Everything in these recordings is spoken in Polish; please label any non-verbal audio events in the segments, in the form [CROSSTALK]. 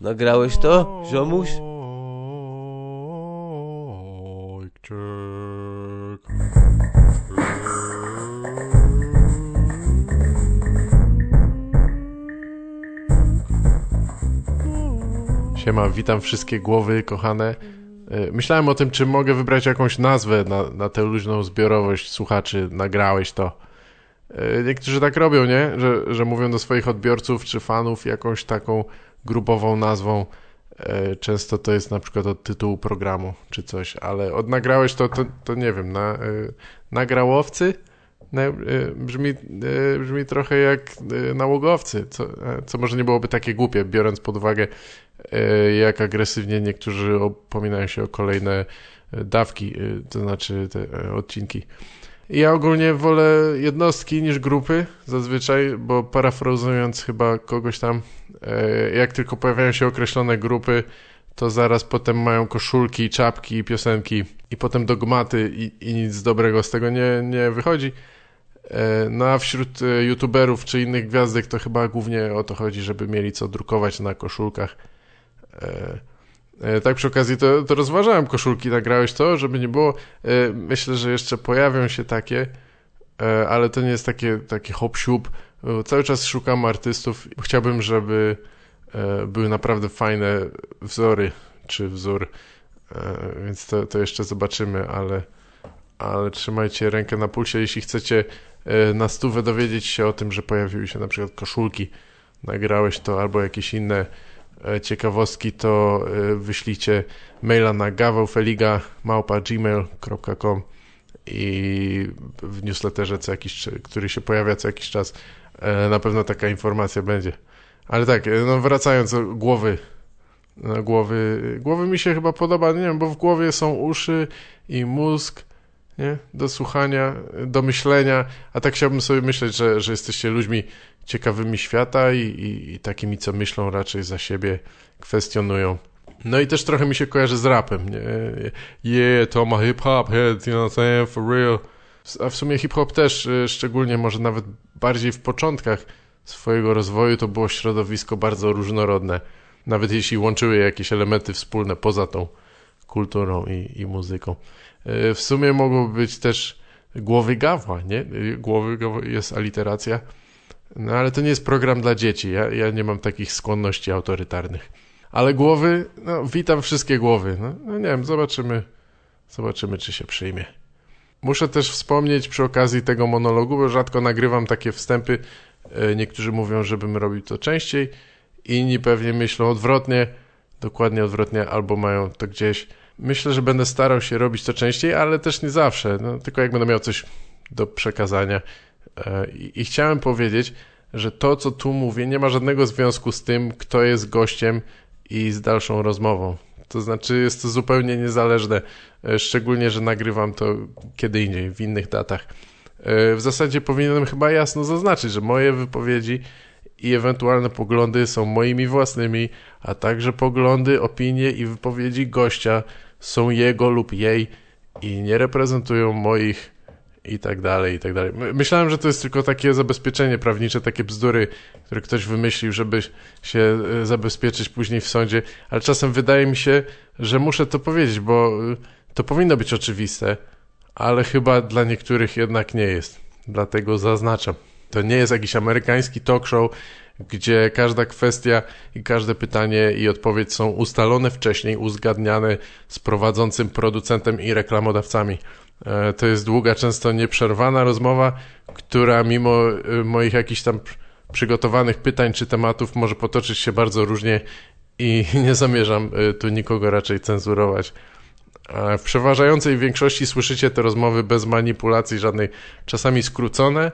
Nagrałeś to, ziomuś? Siema, witam wszystkie głowy kochane. E, Myślałem o tym, czy mogę wybrać jakąś nazwę na, na tę luźną zbiorowość słuchaczy. Nagrałeś to. E, Niektórzy tak robią, nie? Że, że mówią do swoich odbiorców czy fanów jakąś taką grubową nazwą. E, Często to jest na przykład od tytułu programu czy coś, ale od nagrałeś to, to, to nie wiem, na, e, nagrałowcy? Na, e, brzmi, brzmi trochę jak nałogowcy, co, co może nie byłoby takie głupie, biorąc pod uwagę, jak agresywnie niektórzy opominają się o kolejne dawki, to znaczy te odcinki. Ja ogólnie wolę jednostki niż grupy zazwyczaj, bo parafrazując chyba kogoś tam, e, jak tylko pojawiają się określone grupy, to zaraz potem mają koszulki, czapki, piosenki i potem dogmaty i, i nic dobrego z tego nie, nie wychodzi. E, No a wśród e, youtuberów czy innych gwiazdek to chyba głównie o to chodzi, żeby mieli co drukować na koszulkach. E, Tak przy okazji to, to rozważałem koszulki, nagrałeś to, żeby nie było. E, Myślę, że jeszcze pojawią się takie, e, ale to nie jest takie, takie hop siup. E, Cały czas szukam artystów. Chciałbym, żeby były naprawdę fajne wzory, czy wzór, więc to, to jeszcze zobaczymy, ale, ale trzymajcie rękę na pulsie, jeśli chcecie na stówę dowiedzieć się o tym, że pojawiły się na przykład koszulki, nagrałeś to albo jakieś inne ciekawostki, to e, wyślijcie maila na gawałfeliga.gmail.com i w newsletterze, co jakiś, który się pojawia co jakiś czas, e, na pewno taka informacja będzie. Ale tak, e, no wracając do głowy, głowy, głowy mi się chyba podoba, nie wiem, bo w głowie są uszy i mózg, nie? Do słuchania, do myślenia, a tak chciałbym sobie myśleć, że, że jesteście ludźmi ciekawymi świata i, i, i takimi, co myślą raczej za siebie, kwestionują. No i też trochę mi się kojarzy z rapem, nie? Yeah, to ma hip-hop head, you know what I'm saying, for real. A w sumie hip-hop też, y, szczególnie może nawet bardziej w początkach swojego rozwoju, to było środowisko bardzo różnorodne. Nawet jeśli łączyły jakieś elementy wspólne poza tą kulturą i, i muzyką. Y, W sumie mogło być też głowy gawła, nie? Głowy gawła jest aliteracja. No ale to nie jest program dla dzieci. Ja, ja nie mam takich skłonności autorytarnych. Ale głowy, no witam wszystkie głowy. No, no nie wiem, zobaczymy, zobaczymy czy się przyjmie. Muszę też wspomnieć przy okazji tego monologu, bo rzadko nagrywam takie wstępy. E, Niektórzy mówią, żebym robił to częściej, inni pewnie myślą odwrotnie, dokładnie odwrotnie, albo mają to gdzieś. Myślę, że będę starał się robić to częściej, ale też nie zawsze, no, tylko jak będę miał coś do przekazania. E, I, I chciałem powiedzieć, że to, co tu mówię, nie ma żadnego związku z tym, kto jest gościem i z dalszą rozmową. To znaczy, jest to zupełnie niezależne, e, szczególnie, że nagrywam to kiedy indziej, w innych datach. E, W zasadzie powinienem chyba jasno zaznaczyć, że moje wypowiedzi i ewentualne poglądy są moimi własnymi, a także poglądy, opinie i wypowiedzi gościa są jego lub jej i nie reprezentują moich i tak dalej, i tak dalej. My- Myślałem, że to jest tylko takie zabezpieczenie prawnicze, takie bzdury, które ktoś wymyślił, żeby się e, zabezpieczyć później w sądzie, ale czasem wydaje mi się, że muszę to powiedzieć, bo e, to powinno być oczywiste, ale chyba dla niektórych jednak nie jest. Dlatego zaznaczam. To nie jest jakiś amerykański talk show, gdzie każda kwestia i każde pytanie i odpowiedź są ustalone wcześniej, uzgadniane z prowadzącym producentem i reklamodawcami. E, To jest długa, często nieprzerwana rozmowa, która mimo e, moich jakichś tam pr- przygotowanych pytań czy tematów może potoczyć się bardzo różnie i [LAUGHS] nie zamierzam e, tu nikogo raczej cenzurować. W przeważającej większości słyszycie te rozmowy bez manipulacji żadnej, czasami skrócone,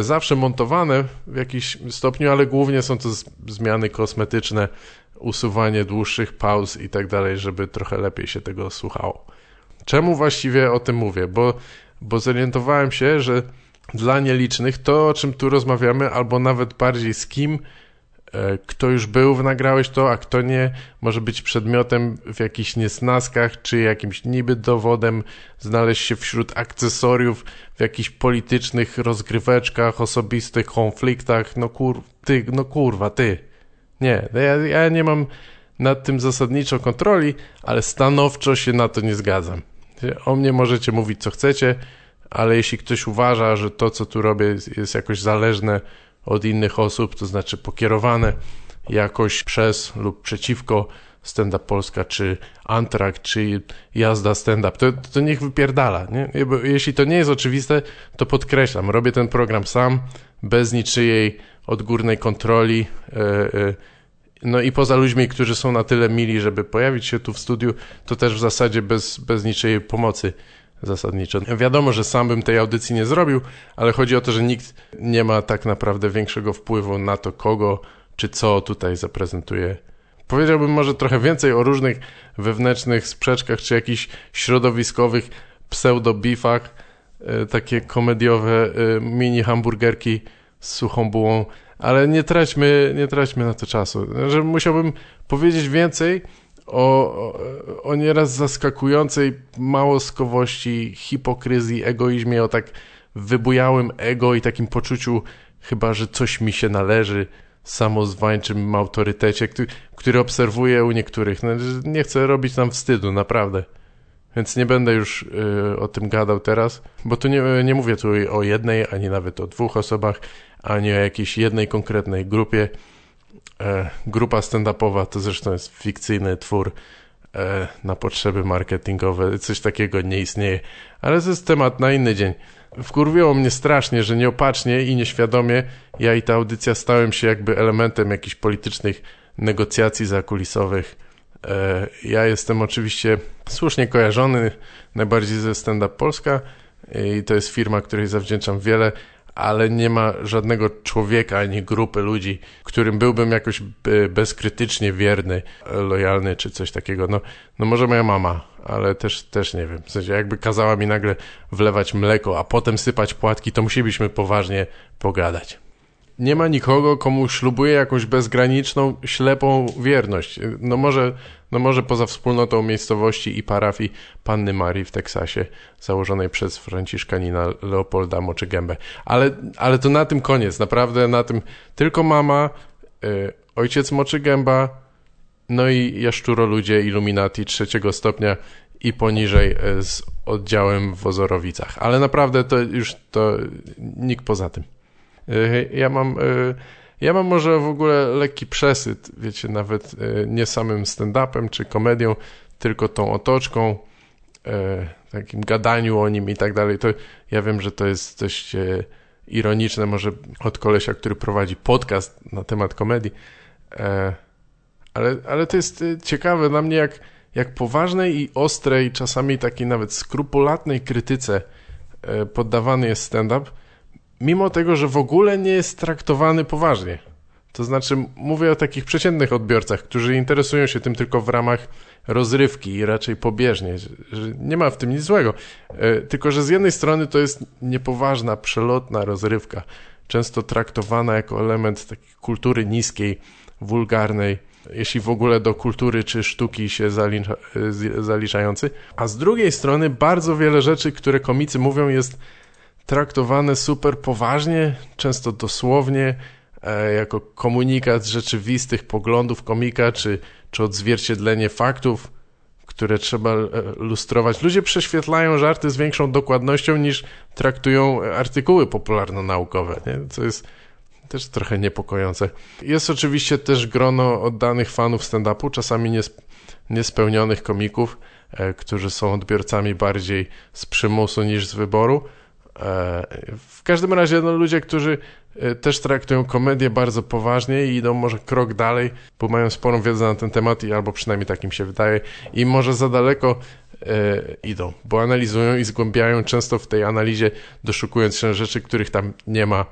zawsze montowane w jakiś stopniu, ale głównie są to zmiany kosmetyczne, usuwanie dłuższych pauz i tak dalej, żeby trochę lepiej się tego słuchało. Czemu właściwie o tym mówię? Bo, bo zorientowałem się, że dla nielicznych to, o czym tu rozmawiamy, albo nawet bardziej z kim, e, kto już był Nagrałeś to, a kto nie, może być przedmiotem w jakichś niesnaskach, czy jakimś niby dowodem znaleźć się wśród akcesoriów w jakichś politycznych rozgryweczkach, osobistych konfliktach. No kur... ty, no kurwa, ty. Nie, ja, ja nie mam nad tym zasadniczo kontroli, ale stanowczo się na to nie zgadzam. O mnie możecie mówić co chcecie, ale jeśli ktoś uważa, że to, co tu robię, jest jakoś zależne od innych osób, to znaczy pokierowane jakoś przez lub przeciwko Stand Up Polska, czy Antrak, czy jazda stand-up, to, to niech wypierdala. Nie? Jeśli to nie jest oczywiste, to podkreślam, robię ten program sam, bez niczyjej odgórnej kontroli. E, e, no i poza ludźmi, którzy są na tyle mili, żeby pojawić się tu w studiu, to też w zasadzie bez, bez niczyjej pomocy zasadniczo. Wiadomo, że sam bym tej audycji nie zrobił, ale chodzi o to, że nikt nie ma tak naprawdę większego wpływu na to, kogo czy co tutaj zaprezentuje. Powiedziałbym może trochę więcej o różnych wewnętrznych sprzeczkach, czy jakichś środowiskowych pseudo-bifach, e, takie komediowe e, mini hamburgerki z suchą bułą, ale nie traćmy, nie traćmy na to czasu. Że musiałbym powiedzieć więcej o, o, nieraz zaskakującej małoskowości, hipokryzji, egoizmie, o tak wybujałym ego i takim poczuciu chyba, że coś mi się należy, samozwańczym autorytecie, który, który obserwuję u niektórych. No, nie chcę robić nam wstydu, naprawdę. Więc nie będę już y, o tym gadał teraz, bo tu nie, nie mówię tu o jednej, ani nawet o dwóch osobach, ani o jakiejś jednej konkretnej grupie. E, grupa stand-upowa to zresztą jest fikcyjny twór e, na potrzeby marketingowe. Coś takiego nie istnieje. Ale to jest temat na inny dzień. Wkurwiło mnie strasznie, że nieopatrznie i nieświadomie ja i ta audycja stałem się jakby elementem jakichś politycznych negocjacji zakulisowych. E, ja jestem oczywiście słusznie kojarzony najbardziej ze Stand Up Polska i to jest firma, której zawdzięczam wiele, ale nie ma żadnego człowieka ani grupy ludzi, którym byłbym jakoś bezkrytycznie wierny, lojalny czy coś takiego. No, no może moja mama, ale też, też nie wiem. W sensie jakby kazała mi nagle wlewać mleko, a potem sypać płatki, to musielibyśmy poważnie pogadać nie ma nikogo, komu ślubuje jakąś bezgraniczną, ślepą wierność. No może, no może poza wspólnotą miejscowości i parafii Panny Marii w Teksasie, założonej przez Franciszkanina Leopolda Moczygębę. Ale, ale to na tym koniec, naprawdę na tym tylko mama, y, ojciec Moczygęba, no i jaszczuro ludzie Illuminati trzeciego stopnia i poniżej y, z oddziałem w Ozorowicach. Ale naprawdę to już to nikt poza tym. E, ja mam, e, ja mam może w ogóle lekki przesyt, wiecie, nawet e, nie samym stand-upem czy komedią, tylko tą otoczką, takim gadaniu o nim i tak dalej. To ja wiem, że to jest dość ironiczne, może od kolesia, który prowadzi podcast na temat komedii, ale, ale to jest ciekawe dla mnie, jak, jak poważnej i ostrej, czasami takiej nawet skrupulatnej krytyce poddawany jest stand-up, mimo tego, że w ogóle nie jest traktowany poważnie. To znaczy, mówię o takich przeciętnych odbiorcach, którzy interesują się tym tylko w ramach rozrywki i raczej pobieżnie, że, nie ma w tym nic złego. E, tylko, że z jednej strony to jest niepoważna, przelotna rozrywka, często traktowana jako element takiej kultury niskiej, wulgarnej, jeśli w ogóle do kultury czy sztuki się zalicza, e, zaliczający. A z drugiej strony bardzo wiele rzeczy, które komicy mówią jest traktowane super poważnie, często dosłownie, e, jako komunikat rzeczywistych poglądów komika, czy, czy odzwierciedlenie faktów, które trzeba e, lustrować. Ludzie prześwietlają żarty z większą dokładnością niż traktują artykuły popularno-naukowe, nie? co jest też trochę niepokojące. Jest oczywiście też grono oddanych fanów stand-upu, czasami niesp niespełnionych komików, e, którzy są odbiorcami bardziej z przymusu niż z wyboru, E, w każdym razie no, ludzie, którzy e, też traktują komedię bardzo poważnie i idą może krok dalej, bo mają sporą wiedzę na ten temat, i albo przynajmniej tak im się wydaje, i może za daleko e, idą, bo analizują i zgłębiają często w tej analizie, doszukując się rzeczy, których tam nie ma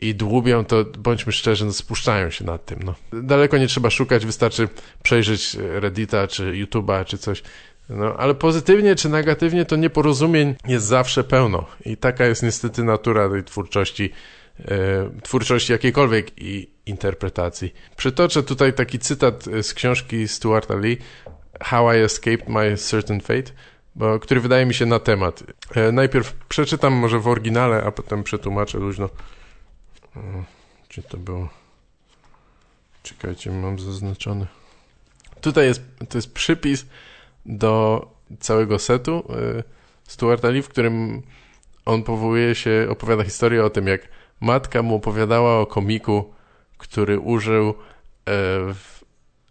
i dłubią, to bądźmy szczerzy, no, spuszczają się nad tym. No. Daleko nie trzeba szukać, wystarczy przejrzeć Reddita, czy YouTube'a, czy coś no, ale pozytywnie czy negatywnie to nieporozumień jest zawsze pełno i taka jest niestety natura tej twórczości, e, twórczości jakiejkolwiek i interpretacji. Przytoczę tutaj taki cytat e, z książki Stuarta Lee How I Escaped My Certain Fate, bo, który wydaje mi się na temat. E, najpierw przeczytam może w oryginale, a potem przetłumaczę luźno. Czy to było? Czekajcie, mam zaznaczony. Tutaj jest, to jest przypis do całego setu y, Stuarta Lee, w którym on powołuje się, opowiada historię o tym, jak matka mu opowiadała o komiku, który użył e,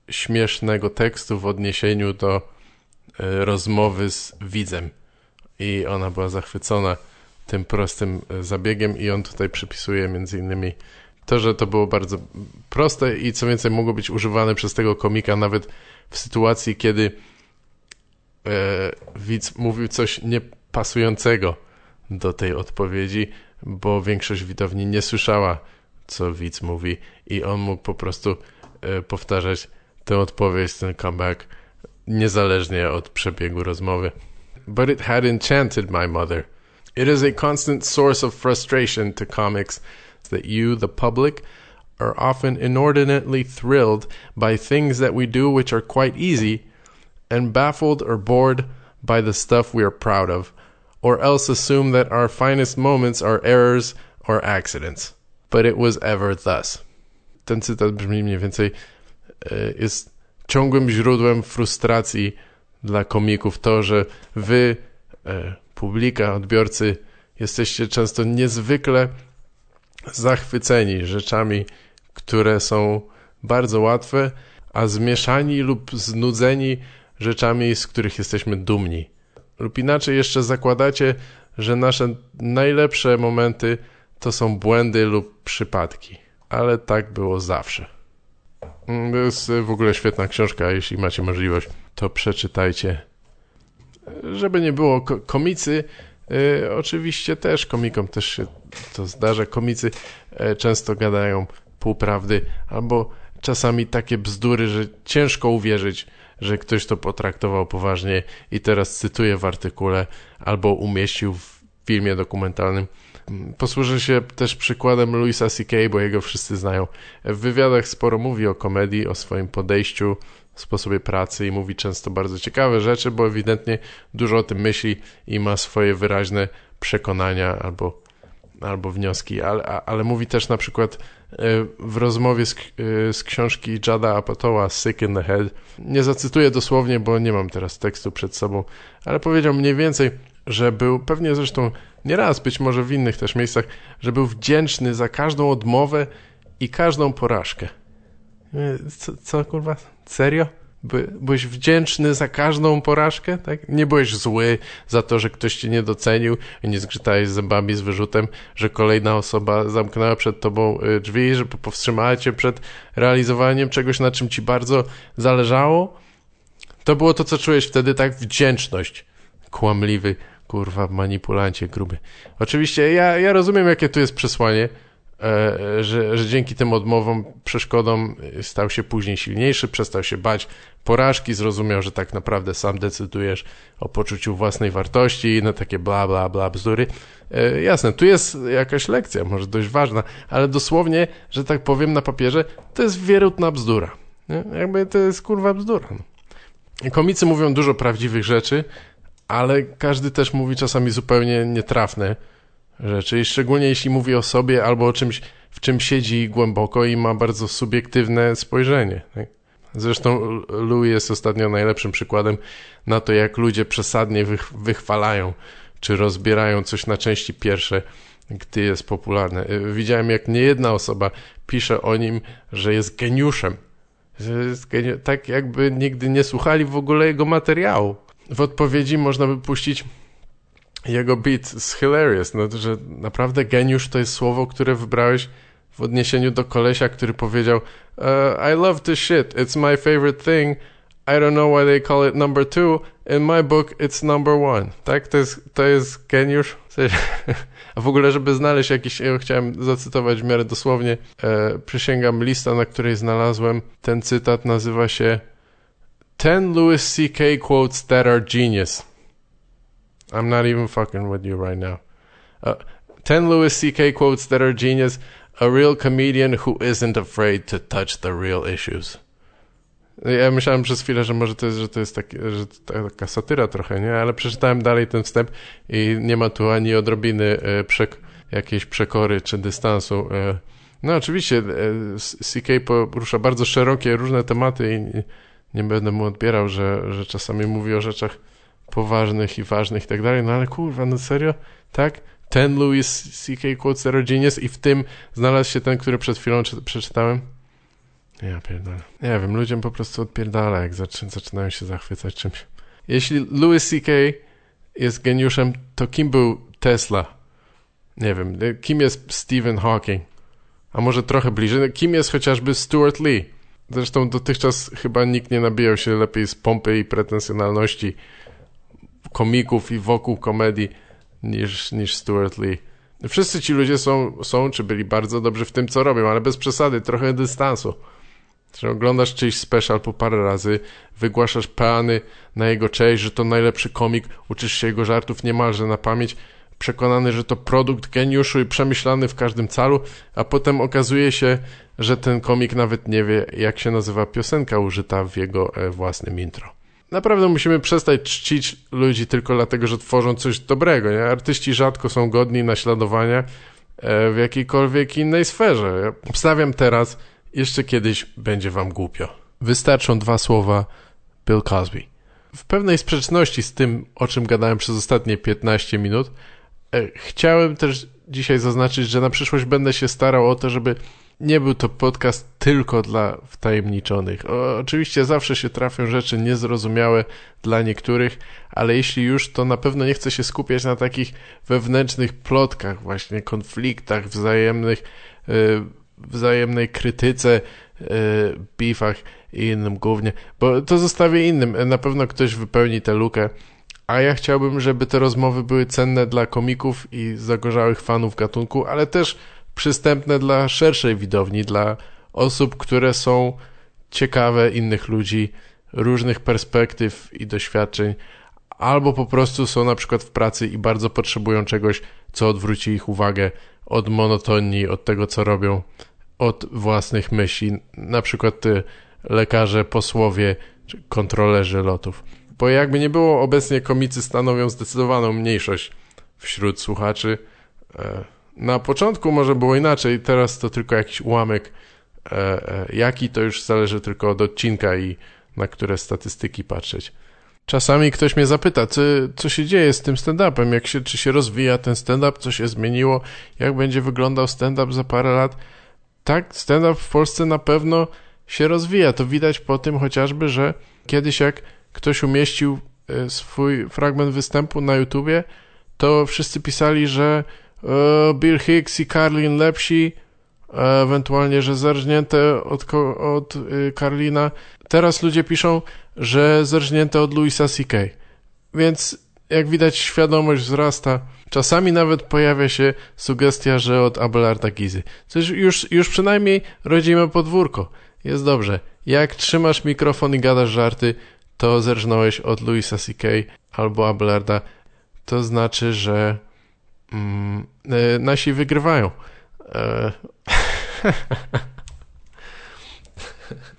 śmiesznego tekstu w odniesieniu do e, rozmowy z widzem. I ona była zachwycona tym prostym zabiegiem i on tutaj przypisuje między innymi to, że to było bardzo proste i co więcej mogło być używane przez tego komika nawet w sytuacji, kiedy e, widz mówił coś niepasującego do tej odpowiedzi, bo większość widowni nie słyszała, co widz mówi i on mógł po prostu e, powtarzać tę odpowiedź, ten comeback, niezależnie od przebiegu rozmowy. But it had enchanted my mother. It is a constant source of frustration to comics that you, the public, are often inordinately thrilled by things that we do which are quite easy, and baffled or bored by the stuff we are proud of, or else assume that our finest moments are errors or accidents. But it was ever thus. Ten cytat brzmi mniej więcej jest ciągłym źródłem frustracji dla komików to, że wy, publika, odbiorcy, jesteście często niezwykle zachwyceni rzeczami, które są bardzo łatwe, a zmieszani lub znudzeni rzeczami, z których jesteśmy dumni. Lub inaczej jeszcze zakładacie, że nasze najlepsze momenty to są błędy lub przypadki. Ale tak było zawsze. Mm, to jest w ogóle świetna książka, jeśli macie możliwość, to przeczytajcie. Żeby nie było, komicy y, oczywiście też, komikom też się to zdarza, komicy y, często gadają półprawdy albo czasami takie bzdury, że ciężko uwierzyć, że ktoś to potraktował poważnie i teraz cytuję w artykule albo umieścił w filmie dokumentalnym. Posłużę się też przykładem Louisa C.K., bo jego wszyscy znają. W wywiadach sporo mówi o komedii, o swoim podejściu, sposobie pracy i mówi często bardzo ciekawe rzeczy, bo ewidentnie dużo o tym myśli i ma swoje wyraźne przekonania albo, albo wnioski, ale, ale mówi też na przykład e, w rozmowie z, e, z książki Jada Apatoła Sick in the Head, nie zacytuję dosłownie, bo nie mam teraz tekstu przed sobą, ale powiedział mniej więcej, że był, pewnie zresztą nieraz, być może w innych też miejscach, że był wdzięczny za każdą odmowę i każdą porażkę. Co, co kurwa? Serio? By, byłeś wdzięczny za każdą porażkę, tak? Nie byłeś zły za to, że ktoś cię nie docenił i nie zgrzytałeś zębami z wyrzutem, że kolejna osoba zamknęła przed tobą y, drzwi, że powstrzymała cię przed realizowaniem czegoś, na czym ci bardzo zależało. To było to, co czułeś wtedy, tak? Wdzięczność. Kłamliwy, kurwa, manipulancie gruby. Oczywiście ja, ja rozumiem, jakie tu jest przesłanie, że, że dzięki tym odmowom, przeszkodom stał się później silniejszy, przestał się bać porażki, zrozumiał, że tak naprawdę sam decydujesz o poczuciu własnej wartości i na takie bla, bla, bla, bzdury. E, jasne, tu jest jakaś lekcja, może dość ważna, ale dosłownie, że tak powiem na papierze, to jest wierutna bzdura. Nie? Jakby to jest kurwa bzdura. No. Komicy mówią dużo prawdziwych rzeczy, ale każdy też mówi czasami zupełnie nietrafne rzeczy, szczególnie jeśli mówi o sobie albo o czymś, w czym siedzi głęboko i ma bardzo subiektywne spojrzenie. Tak? Zresztą Louis jest ostatnio najlepszym przykładem na to, jak ludzie przesadnie wych, wychwalają czy rozbierają coś na części pierwsze, gdy jest popularne. Widziałem, jak niejedna osoba pisze o nim, że jest geniuszem. Jest geni tak jakby nigdy nie słuchali w ogóle jego materiału. W odpowiedzi można by puścić jego beat jest hilarious, no, że naprawdę geniusz to jest słowo, które wybrałeś w odniesieniu do kolesia, który powiedział uh, I love this shit, it's my favorite thing, I don't know why they call it number two, in my book it's number one. Tak? To jest, to jest geniusz. [LAUGHS] A w ogóle, żeby znaleźć jakiś, ja chciałem zacytować w miarę dosłownie, e, przysięgam lista, na której znalazłem ten cytat, nazywa się Ten Louis C.K. quotes that are genius. I'm not even fucking with you right now. Uh, 10 Louis C.K. quotes that are genius. A real comedian who isn't afraid to touch the real issues. Ja myślałem przez chwilę, że może to jest, że to jest taki, że taka satyra trochę, nie? Ale przeczytałem dalej ten wstęp i nie ma tu ani odrobiny e, przek jakiejś przekory czy dystansu. E, No oczywiście e, CK porusza bardzo szerokie, różne tematy i nie, nie będę mu odbierał, że, że czasami mówi o rzeczach poważnych i ważnych i tak dalej, no ale kurwa, no serio? Tak? Ten Louis C.K. Quote Zero Genius i w tym znalazł się ten, który przed chwilą czy, przeczytałem? Ja pierdolę. Nie wiem, ludziom po prostu odpierdala, jak zaczy, zaczynają się zachwycać czymś. Jeśli Louis C.K. jest geniuszem, to kim był Tesla? Nie wiem, kim jest Stephen Hawking? A może trochę bliżej, kim jest chociażby Stuart Lee? Zresztą dotychczas chyba nikt nie nabijał się lepiej z pompy i pretensjonalności komików i wokół komedii niż, niż Stuart Lee. Wszyscy ci ludzie są, są, czy byli bardzo dobrzy w tym, co robią, ale bez przesady, trochę dystansu. Że oglądasz czyjś special po parę razy, wygłaszasz peany na jego cześć, że to najlepszy komik, uczysz się jego żartów niemalże na pamięć, przekonany, że to produkt geniuszu i przemyślany w każdym calu, a potem okazuje się, że ten komik nawet nie wie, jak się nazywa piosenka użyta w jego e, własnym intro. Naprawdę musimy przestać czcić ludzi tylko dlatego, że tworzą coś dobrego. Nie? Artyści rzadko są godni naśladowania e, w jakiejkolwiek innej sferze. Ja obstawiam teraz, jeszcze kiedyś będzie wam głupio. Wystarczą dwa słowa Bill Cosby. W pewnej sprzeczności z tym, o czym gadałem przez ostatnie 15 minut, e, chciałem też dzisiaj zaznaczyć, że na przyszłość będę się starał o to, żeby nie był to podcast tylko dla wtajemniczonych. O, oczywiście zawsze się trafią rzeczy niezrozumiałe dla niektórych, ale jeśli już, to na pewno nie chcę się skupiać na takich wewnętrznych plotkach, właśnie konfliktach wzajemnych, yy, wzajemnej krytyce, yy, i innym głównie, bo to zostawię innym. Na pewno ktoś wypełni tę lukę. A ja chciałbym, żeby te rozmowy były cenne dla komików i zagorzałych fanów gatunku, ale też przystępne dla szerszej widowni, dla osób, które są ciekawe innych ludzi, różnych perspektyw i doświadczeń, albo po prostu są na przykład w pracy i bardzo potrzebują czegoś, co odwróci ich uwagę od monotonii, od tego, co robią, od własnych myśli, na przykład ty, lekarze, posłowie czy kontrolerzy lotów. Bo jakby nie było, obecnie komicy stanowią zdecydowaną mniejszość wśród słuchaczy. Na początku może było inaczej, teraz to tylko jakiś ułamek. E, e, jaki to już zależy tylko od odcinka i na które statystyki patrzeć. Czasami ktoś mnie zapyta, co, co się dzieje z tym stand-upem, jak się, czy się rozwija ten stand-up, co się zmieniło, jak będzie wyglądał stand-up za parę lat. Tak, stand-up w Polsce na pewno się rozwija. To widać po tym chociażby, że kiedyś jak ktoś umieścił e, swój fragment występu na YouTubie, to wszyscy pisali, że Bill Hicks i Carlin lepsi, ewentualnie, że zerżnięte od, od y, Carlina. Teraz ludzie piszą, że zerżnięte od Louisa C.K. Więc jak widać świadomość wzrasta. Czasami nawet pojawia się sugestia, że od Abelarda Gizy. Coś już, już przynajmniej rodzimy podwórko. Jest dobrze. Jak trzymasz mikrofon i gadasz żarty, to zerżnąłeś od Louisa C.K. albo Abelarda. To znaczy, że mm, e, nasi wygrywają. E, [LAUGHS]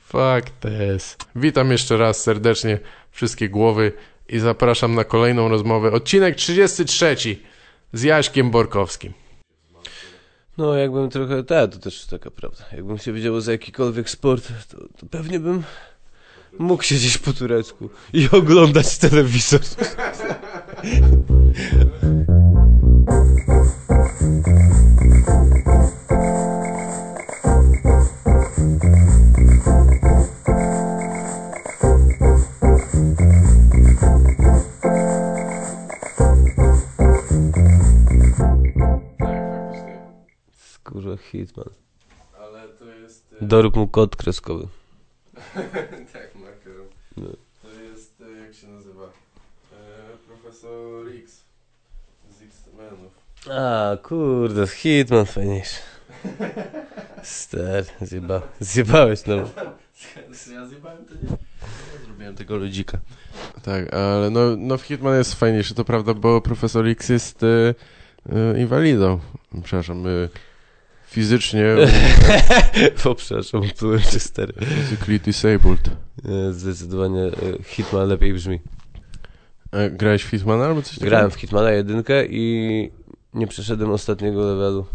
Fuck this. Witam jeszcze raz serdecznie wszystkie głowy i zapraszam na kolejną rozmowę. Odcinek 33 z Jaśkiem Borkowskim. No, jakbym trochę, tak, to też taka prawda. Jakbym się wiedział za jakikolwiek sport, to, to pewnie bym mógł siedzieć po turecku i oglądać telewizor. [LAUGHS] Kurwa, Hitman. Ale to jest... Dorób mu kod kreskowy. [LAUGHS] tak, markerem. No. To jest, e, jak się nazywa? E, profesor X z X-Menów. A, kurde, Hitman fajniejszy. Stary, zjeba, zjebałeś no. [LAUGHS] Ja zjebałem to nie? Ja zrobiłem tego ludzika. Tak, ale no, no Hitman jest fajniejszy, to prawda, bo profesor X jest e, e, inwalidą. Przepraszam, e, fizycznie [LAUGHS] o, przepraszam, byłem czy stary. physically disabled. Zdecydowanie e, Hitman lepiej brzmi. E, grałeś w Hitmana albo coś takiego? Grałem w Hitmana jedynkę i nie przeszedłem ostatniego levelu.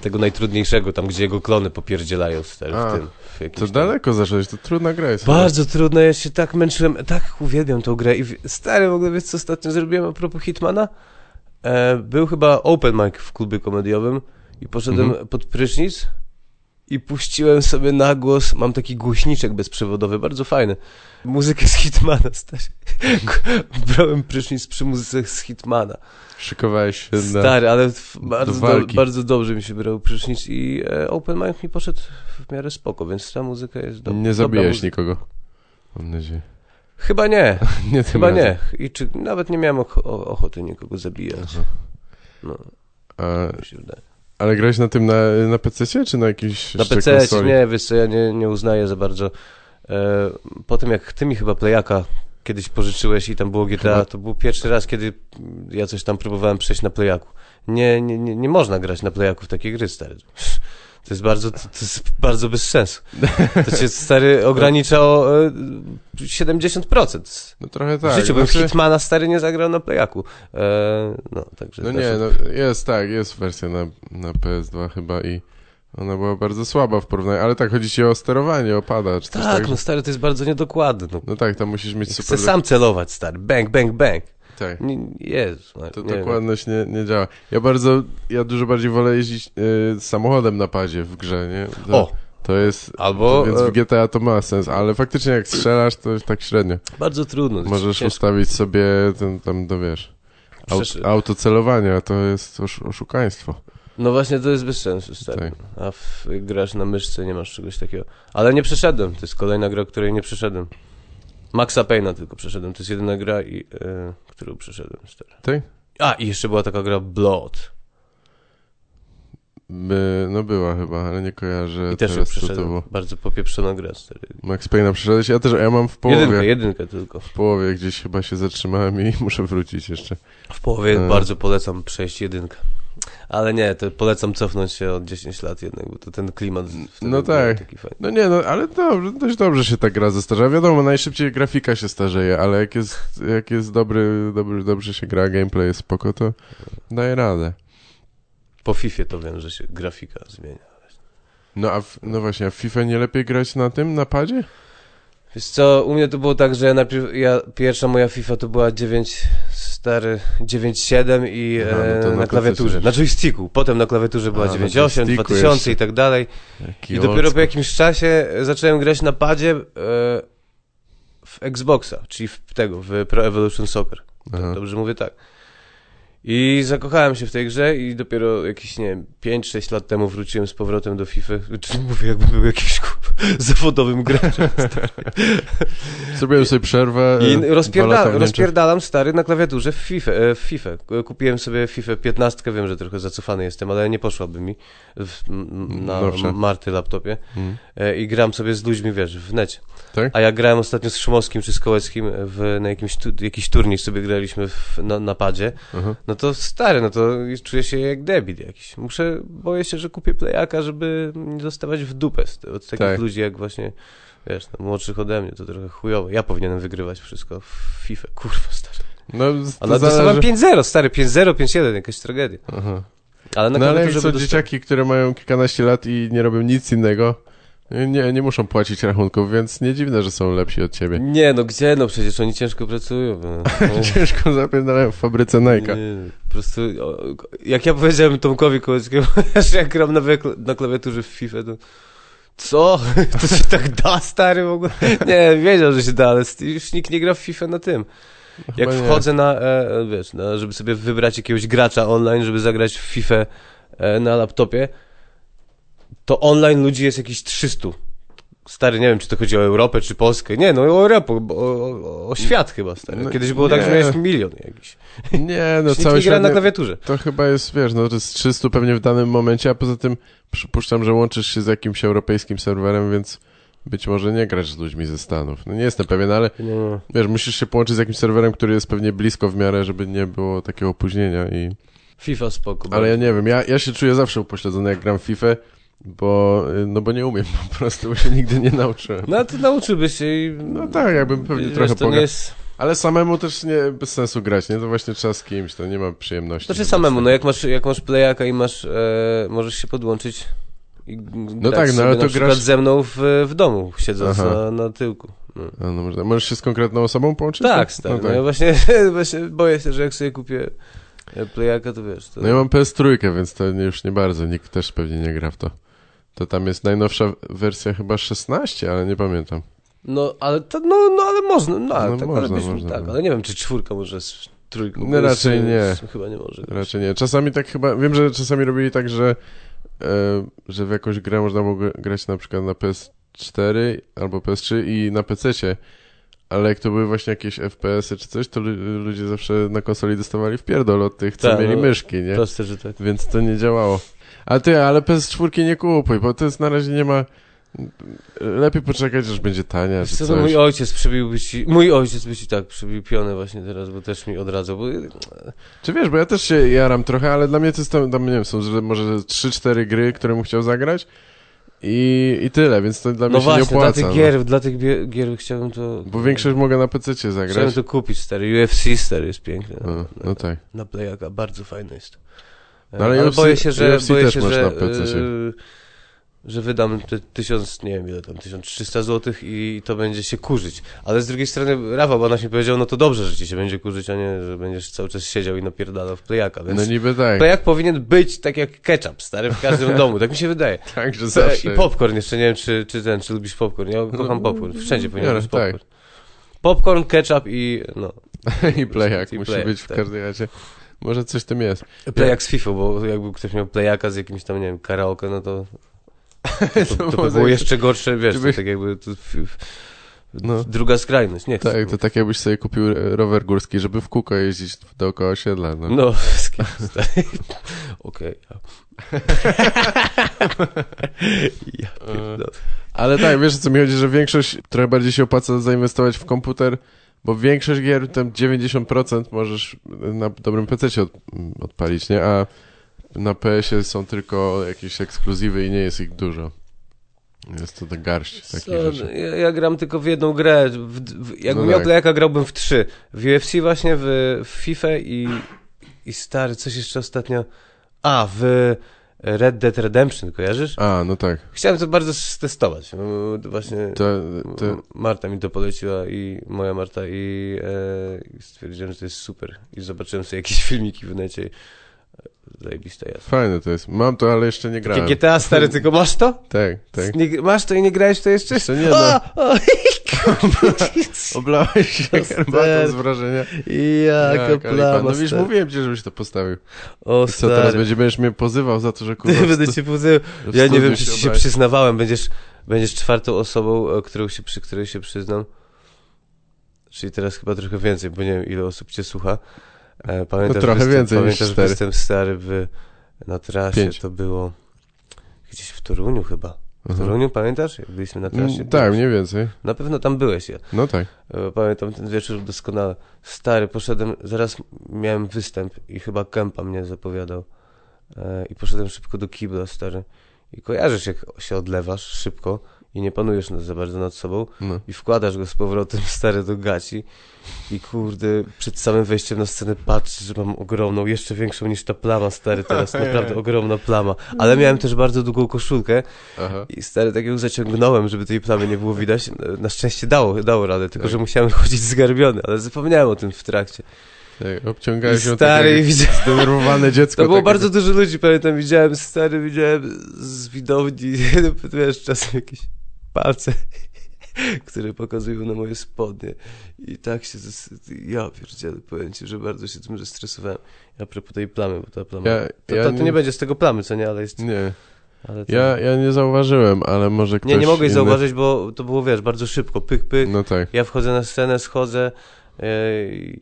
tego najtrudniejszego, tam gdzie jego klony popierdzielają stary, A, w tym. W To tam- daleko zacząłeś, to trudna gra jest. Bardzo trudno, ja się tak męczyłem, tak uwielbiam tą grę i stary, w ogóle wiesz co ostatnio zrobiłem a propos Hitmana? E, był chyba open mic w klubie komediowym i poszedłem Mhm. pod prysznic i puściłem sobie na głos, mam taki głośniczek bezprzewodowy, bardzo fajny, muzykę z Hitmana, [LAUGHS] stary. Brałem prysznic przy muzyce z Hitmana. Szykowałeś się na... Stary, ale bardzo, do, walki. bardzo dobrze mi się brał prysznic i e, open mic mi poszedł w miarę spoko, więc ta muzyka jest do, Nie dobra zabijesz muzyka. nikogo. Mam nadzieję. Chyba nie. [LAUGHS] Nie Chyba razem. nie. I czy nawet nie miałem och- ochoty nikogo zabijać. Aha. No, A, mi się wydaje. Ale grałeś na tym na, na PC czy na jakiejś Na PC nie, wiesz co, ja nie, nie uznaję za bardzo. E, po tym jak ty mi chyba playaka kiedyś pożyczyłeś i tam było GTA, to był pierwszy raz, kiedy ja coś tam próbowałem przejść na playaku. Nie, nie, nie, nie można grać na playaku w takie gry, stary. To jest bardzo, to, to jest bardzo bez sensu. To cię, stary, ogranicza o e, 70%. No trochę W tak. życiu bym znaczy- Hitmana stary nie zagrał na playaku. E, no, także No nie, no jest tak, jest wersja na, na PS2 chyba i ona była bardzo słaba w porównaniu, ale tak, chodzi ci o sterowanie, o pada, czy coś Tak, tak? no stary, to jest bardzo niedokładne. No. No tak, tam musisz mieć Chcę super... sam celować, stary. Bang, bang, bang. Tak. Nie, Jezu. no, To nie dokładność nie, nie działa. Ja bardzo, ja dużo bardziej wolę jeździć y, samochodem na padzie w grze, nie? To, O, To jest... albo więc e, w GTA to ma sens, ale faktycznie jak strzelasz, to jest tak średnio. bardzo trudno. Możesz ciężko. ustawić sobie ten tam, do wiesz, aut, autocelowanie, a to jest osz, oszukaństwo. No właśnie, to jest bez sensu, stary. Tak. A w, grasz na myszce, nie masz czegoś takiego. Ale nie przeszedłem. To jest kolejna gra, której nie przeszedłem. Maxa Payne'a tylko przeszedłem. To jest jedyna gra, i, e, którą przeszedłem, stary. Ty? A, i jeszcze była taka gra Blood. By, no była chyba, ale nie kojarzę I też teraz co to było. Bardzo popieprzona gra, stary. Max Payne'a przeszedłeś? Ja też, ja mam w połowie. Jedynkę, jedynkę tylko. W połowie gdzieś chyba się zatrzymałem i [LAUGHS] muszę wrócić jeszcze. W połowie E. bardzo polecam przejść jedynkę. Ale nie, to polecam cofnąć się od 10 lat jednak, bo to ten klimat No tak. taki fajny. No nie, no ale dobrze, dość dobrze się ta gra zestarza. Wiadomo, najszybciej grafika się starzeje, ale jak jest, jak jest dobry, dobry, dobrze się gra, gameplay jest spoko, to daje radę. Po FIFA to wiem, że się grafika zmienia. No a w, no właśnie, a w FIFA nie lepiej grać na tym, na padzie? Wiesz co, u mnie to było tak, że ja najpierw, ja, pierwsza moja FIFA to była 9, stary, 9.7 i Aha, no e, na na klawiaturze, na joysticku. Potem na klawiaturze była A, na 9.8, joysticku 2000 jeszcze. i tak dalej. Jaki I dopiero po jakimś czasie zacząłem grać na padzie e, w Xboxa, czyli w tego, w Pro Evolution Soccer. Dobrze mówię tak. I zakochałem się w tej grze i dopiero jakieś, nie wiem, 5-6 lat temu wróciłem z powrotem do FIFA. Czy [LAUGHS] mówię, jakby był jakimś kurwa, [LAUGHS] zawodowym graczem. [LAUGHS] Zrobiłem sobie przerwę. e, I lata rozpierda rozpierdalam stary na klawiaturze w FIFA, e, w FIFA. Kupiłem sobie FIFA 15, wiem, że trochę zacofany jestem, ale nie poszłaby mi w, na Nowsze. Marty laptopie. Mm. E, I gram sobie z ludźmi, wiesz, w necie. Tak? A ja grałem ostatnio z Szymowskim czy z Kołeckim w, na jakimś tu, jakiś turniej sobie graliśmy w, na, na padzie. Aha. No to stary, no to czuję się jak debil jakiś. Muszę, boję się, że kupię playaka, żeby nie dostawać w dupę z, od takich Tak. ludzi jak właśnie, wiesz, no, młodszych ode mnie, to trochę chujowo. Ja powinienem wygrywać wszystko w FIFA, kurwa stary. No, Ale zależy... dostałem 5-0, stary, 5-0, 5-1, jakaś tragedia. Aha. Ale na No ale jak są dzieciaki, które mają kilkanaście lat i nie robią nic innego, nie, nie muszą płacić rachunków, więc nie dziwne, że są lepsi od ciebie. Nie, no gdzie, no przecież oni ciężko pracują. No. [LAUGHS] Ciężko zapierdalają w fabryce Nike'a. Nie, po prostu, o, jak ja powiedziałem Tomkowi Kołeckiemu, [LAUGHS] że jak gram na, na klawiaturze w FIFA, to co? [LAUGHS] To się tak da, stary, w ogóle? Nie, wiedział, że się da, ale już nikt nie gra w FIFA na tym. Jak Chyba nie. wchodzę na, e, e, wiesz, na, żeby sobie wybrać jakiegoś gracza online, żeby zagrać w FIFA e, na laptopie, to online ludzi jest jakieś 300. Stary, nie wiem, czy to chodzi o Europę, czy Polskę. Nie, no o Europę, bo- o, o, o świat chyba, stary. No, Kiedyś było tak, że nie. miałeś milion jakiś. [LAUGHS] Nie, no cały nie gra świat na nie- klawiaturze. To chyba jest, wiesz, no to jest 300 pewnie w danym momencie, a poza tym przypuszczam, że łączysz się z jakimś europejskim serwerem, więc być może nie grasz z ludźmi ze Stanów. No nie jestem pewien, ale Nie, no. wiesz, musisz się połączyć z jakimś serwerem, który jest pewnie blisko w miarę, żeby nie było takiego opóźnienia i... FIFA spoko. Ale ja bardzo. nie wiem, ja, ja się czuję zawsze upośledzony jak gram FIFA, bo, y, no bo nie umiem po prostu, bo się nigdy nie nauczyłem. No to nauczyłbyś się i... No tak, jakbym pewnie wiesz, trochę to nie poga... jest... Ale samemu też nie, bez sensu grać, nie? To właśnie trzeba z kimś, to nie ma przyjemności. Znaczy samemu, no jak masz, jak masz playaka i masz, e, możesz się podłączyć i no tak, no ale na to przykład grasz- ze mną w, w domu, siedząc na, na tyłku. No. A, no, można. Możesz się z konkretną osobą połączyć? Tak, stary, No, no, tak. ja właśnie, [LAUGHS] właśnie boję się, że jak sobie kupię e, playaka, to wiesz, to... no ja mam PS3, więc to już nie bardzo, nikt też pewnie nie gra w to. To tam jest najnowsza wersja chyba 16, ale nie pamiętam. No, ale to, no, no, ale można, no, No, tak, można, ale byśmy, można, tak, no. ale nie wiem, czy czwórka może z trójką. No, raczej nie. Chyba nie może. Raczej nie. Czasami tak chyba, wiem, że czasami robili tak, że, e, że w jakąś grę można było gr- grać na przykład na PS4 albo PS3 i na PC-cie, ale jak to były właśnie jakieś FPS-y czy coś, to lu- ludzie zawsze na konsoli dostawali w pierdol od tych, co Tak, mieli no, myszki, nie? Proste, że tak. Więc to nie działało. Ale ty, ale PS4 nie kupuj, bo to jest na razie nie ma... Lepiej poczekać, aż będzie tania, czy Co, no mój ojciec przybiłby ci, mój ojciec by ci tak przybił pionę właśnie teraz, bo też mi odradzał, bo Czy wiesz, bo ja też się jaram trochę, ale dla mnie to jest tam, tam nie wiem, są że może 3-4 gry, które bym chciał zagrać i, i tyle, więc to dla mnie no się właśnie, nie opłaca. dla tych gier, dla tych gier chciałbym to... Bo większość mogę na PC zagrać. to kupić, stary, UFC stary jest piękny. No, no tak. na playaka, bardzo fajny jest. E, No ale ale UFC boję się, że, UFC boję też się, masz że, na PC-cie. e, że wydam te tysiąc, nie wiem ile tam, 1300 zł i to będzie się kurzyć. Ale z drugiej strony Rafa Banaś mi powiedział, no to dobrze, że ci się będzie kurzyć, a nie, że będziesz cały czas siedział i napierdalał w playaka, więc No niby tak. plejak powinien być tak jak ketchup, stary, w każdym [LAUGHS] domu, tak mi się wydaje. Tak, że E, zawsze. I popcorn jeszcze, nie wiem czy, czy ten, czy lubisz popcorn, ja kocham popcorn, wszędzie powinien nie, być tak. popcorn. Popcorn, ketchup i no, [LAUGHS] I playak I musi być w tak. każdej razie. Może coś w tym jest. Plejak z FIFA, bo jakby ktoś miał playaka z jakimś tam, nie wiem, karaoke, no to [LAUGHS] to, to, by może- było jeszcze gorsze, wiesz, to tak jakby to, No. druga skrajność, nie chcę. Tak, to tak jakbyś sobie kupił rower górski, żeby w kółko jeździć dookoła osiedla. No. No. [LAUGHS] Okej. ja. [LAUGHS] Ale tak, wiesz co mi chodzi, że większość trochę bardziej się opłaca zainwestować w komputer, bo większość gier, tam 90% możesz na dobrym PC od, odpalić, nie? A na PS-ie są tylko jakieś ekskluzywy i nie jest ich dużo. Jest to tak garść takich rzeczy. ja, ja gram tylko w jedną grę. W, w, jakbym No miał tak. playaka, grałbym w trzy. W UFC właśnie, w, w FIFA i, i stary, coś jeszcze ostatnio. A, w Red Dead Redemption, kojarzysz? A, no tak. Chciałem to bardzo testować. bo Właśnie To, to, Marta mi to poleciła i moja Marta i, e, stwierdziłem, że to jest super. I zobaczyłem sobie jakieś [LAUGHS] filmiki w necie. Zajebista jazda. fajne to jest. Mam to, ale jeszcze nie grałem. Takie GTA stary, tylko masz to? Tak, tak. Nie, masz to i nie grałeś to jeszcze? Jeszcze nie, no. O, [LAUGHS] Oblałeś się herbatą z wrażenia. Jaka Jak plama. No wiesz, mówiłem ci, żebyś to postawił. O, I co, teraz będzie, będziesz mnie pozywał za to, że kurwa... [LAUGHS] Ty będę cię pozywał. Ja nie wiem, czy ci się przyznawałem. Będziesz, będziesz czwartą osobą, o którą się, przy której się przyznam. Czyli teraz chyba trochę więcej, bo nie wiem, ile osób cię słucha. E, Pamiętasz, trochę występ, więcej niż pamiętasz cztery. występ stary w, na trasie, Pięć. to było gdzieś w Toruniu chyba. W Mhm. Toruniu, pamiętasz? Jak byliśmy na trasie? Mm, Tak, mniej więcej. Na pewno tam byłeś, ja. No tak. E, Pamiętam ten wieczór doskonale. Stary, poszedłem, zaraz miałem występ i chyba Kępa mnie zapowiadał. E, I poszedłem szybko do kibla, stary. I kojarzysz, jak się odlewasz szybko i nie panujesz za bardzo nad sobą No. i wkładasz go z powrotem, [LAUGHS] stary, do gaci i kurde, przed samym wejściem na scenę patrzysz, że mam ogromną, jeszcze większą niż ta plama, stary, teraz [LAUGHS] naprawdę ogromna plama. Ale miałem też bardzo długą koszulkę Aha. i stary, tak ją zaciągnąłem, żeby tej plamy nie było widać. Na szczęście dało, dało radę, tylko Tak. że musiałem chodzić zgarbiony, ale zapomniałem o tym w trakcie. Tak, obciągałeś I ją stary, tak widziałem, zdenerwowane [LAUGHS] dziecko. to było takie- bardzo dużo ludzi, pamiętam, widziałem, stary, widziałem z widowni, wiesz, czasem jakieś palce, [LAUGHS] które pokazują na moje spodnie i tak się, zes- ja pierdzielę, ci, że bardzo się tym zestresowałem. A propos tej plamy, bo ta plama, Ja- to, ja to, to nie- nie będzie z tego plamy, co nie, ale jest... Nie, Ale to... ja, ja nie zauważyłem, ale może ktoś nie, nie mogłeś inny... zauważyć, bo to było, wiesz, bardzo szybko, pyk, pyk, No tak. ja wchodzę na scenę, schodzę e, i,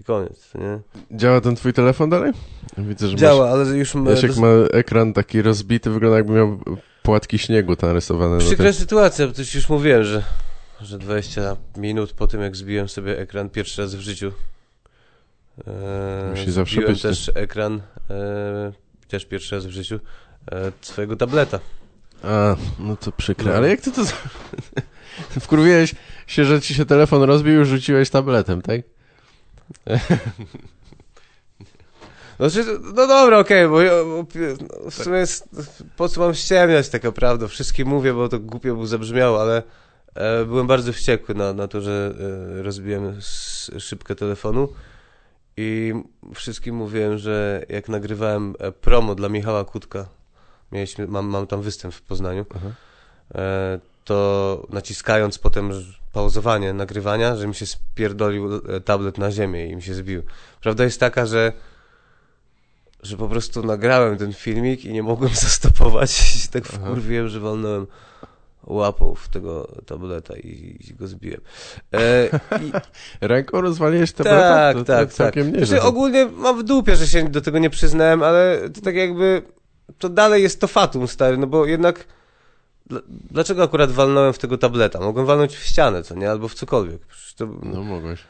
i koniec, nie? Działa ten twój telefon dalej? Widzę, że Działa, ale już... masz... ma- Jasiek ma ekran taki rozbity, wygląda jakby miał płatki śniegu tam narysowane. na Przykra tym. sytuacja, bo to już mówiłem, że, że 20 minut po tym, jak zbiłem sobie ekran pierwszy raz w życiu. E, Musi zawsze zbiłem być, też ekran, e, też pierwszy raz w życiu, e, swojego tableta. A, no to przykre. Ale jak ty to... [LAUGHS] Wkurwiłeś się, że ci się telefon rozbił i rzuciłeś tabletem, tak? [LAUGHS] Znaczy, no dobra, okej, bo ja, bo w sumie jest, po co mam ściemniać tak naprawdę, wszystkim mówię, bo to głupio by zabrzmiało, ale e, byłem bardzo wściekły na, na to, że e, rozbiłem s- szybkę telefonu i wszystkim mówiłem, że jak nagrywałem e, promo dla Michała Kutka, mieliśmy, mam, mam tam występ w Poznaniu, e, to naciskając potem pauzowanie nagrywania, że mi się spierdolił e, tablet na ziemię i mi się zbił. Prawda jest taka, że że po prostu nagrałem ten filmik i nie mogłem [LAUGHS] zastopować i się tak wkurwiłem, że walnąłem łapą w tego tableta i, i go zbiłem. E, i, [LAUGHS] Ręką rozwaliłeś tableta? tak, to, tak, to całkiem tak. nieźle. Znaczy, ogólnie mam w dupie, że się do tego nie przyznałem, ale to tak jakby to dalej jest to fatum, stary, no bo jednak dl- dlaczego akurat walnąłem w tego tableta? Mogłem walnąć w ścianę, co nie? Albo w cokolwiek. To... No mogłeś.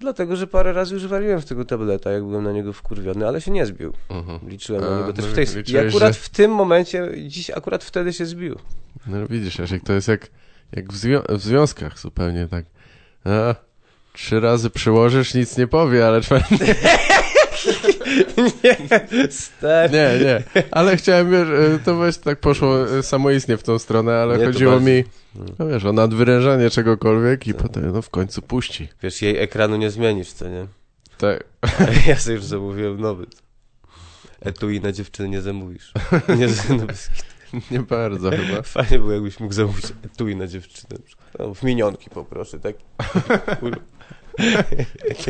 Dlatego, że parę razy już waliłem w tego tableta, jak byłem na niego wkurwiony, ale się nie zbił. Mhm. Liczyłem A, na niego też no w tej I akurat że- w tym momencie, dziś akurat wtedy się zbił. No widzisz, Jasiek, to jest jak, jak w, zwią- w związkach zupełnie tak. A, trzy razy przyłożysz, nic nie powie, ale czwarty... [LAUGHS] [LAUGHS] nie, stary. Nie, nie, ale chciałem, wiesz, e, to właśnie tak poszło e, samoistnie w tą stronę, ale Nie, chodziło mi, no wiesz, o nadwyrężanie czegokolwiek i potem, no w końcu puści. Wiesz, jej ekranu nie zmienisz, co nie? Tak, [LAUGHS] Ja sobie już zamówiłem nowy. Etui na dziewczyny nie zamówisz. Nie, no bez [LAUGHS] nie bardzo chyba. Fajnie było, jakbyś mógł zamówić etui na dziewczynę. No, w minionki poproszę, tak?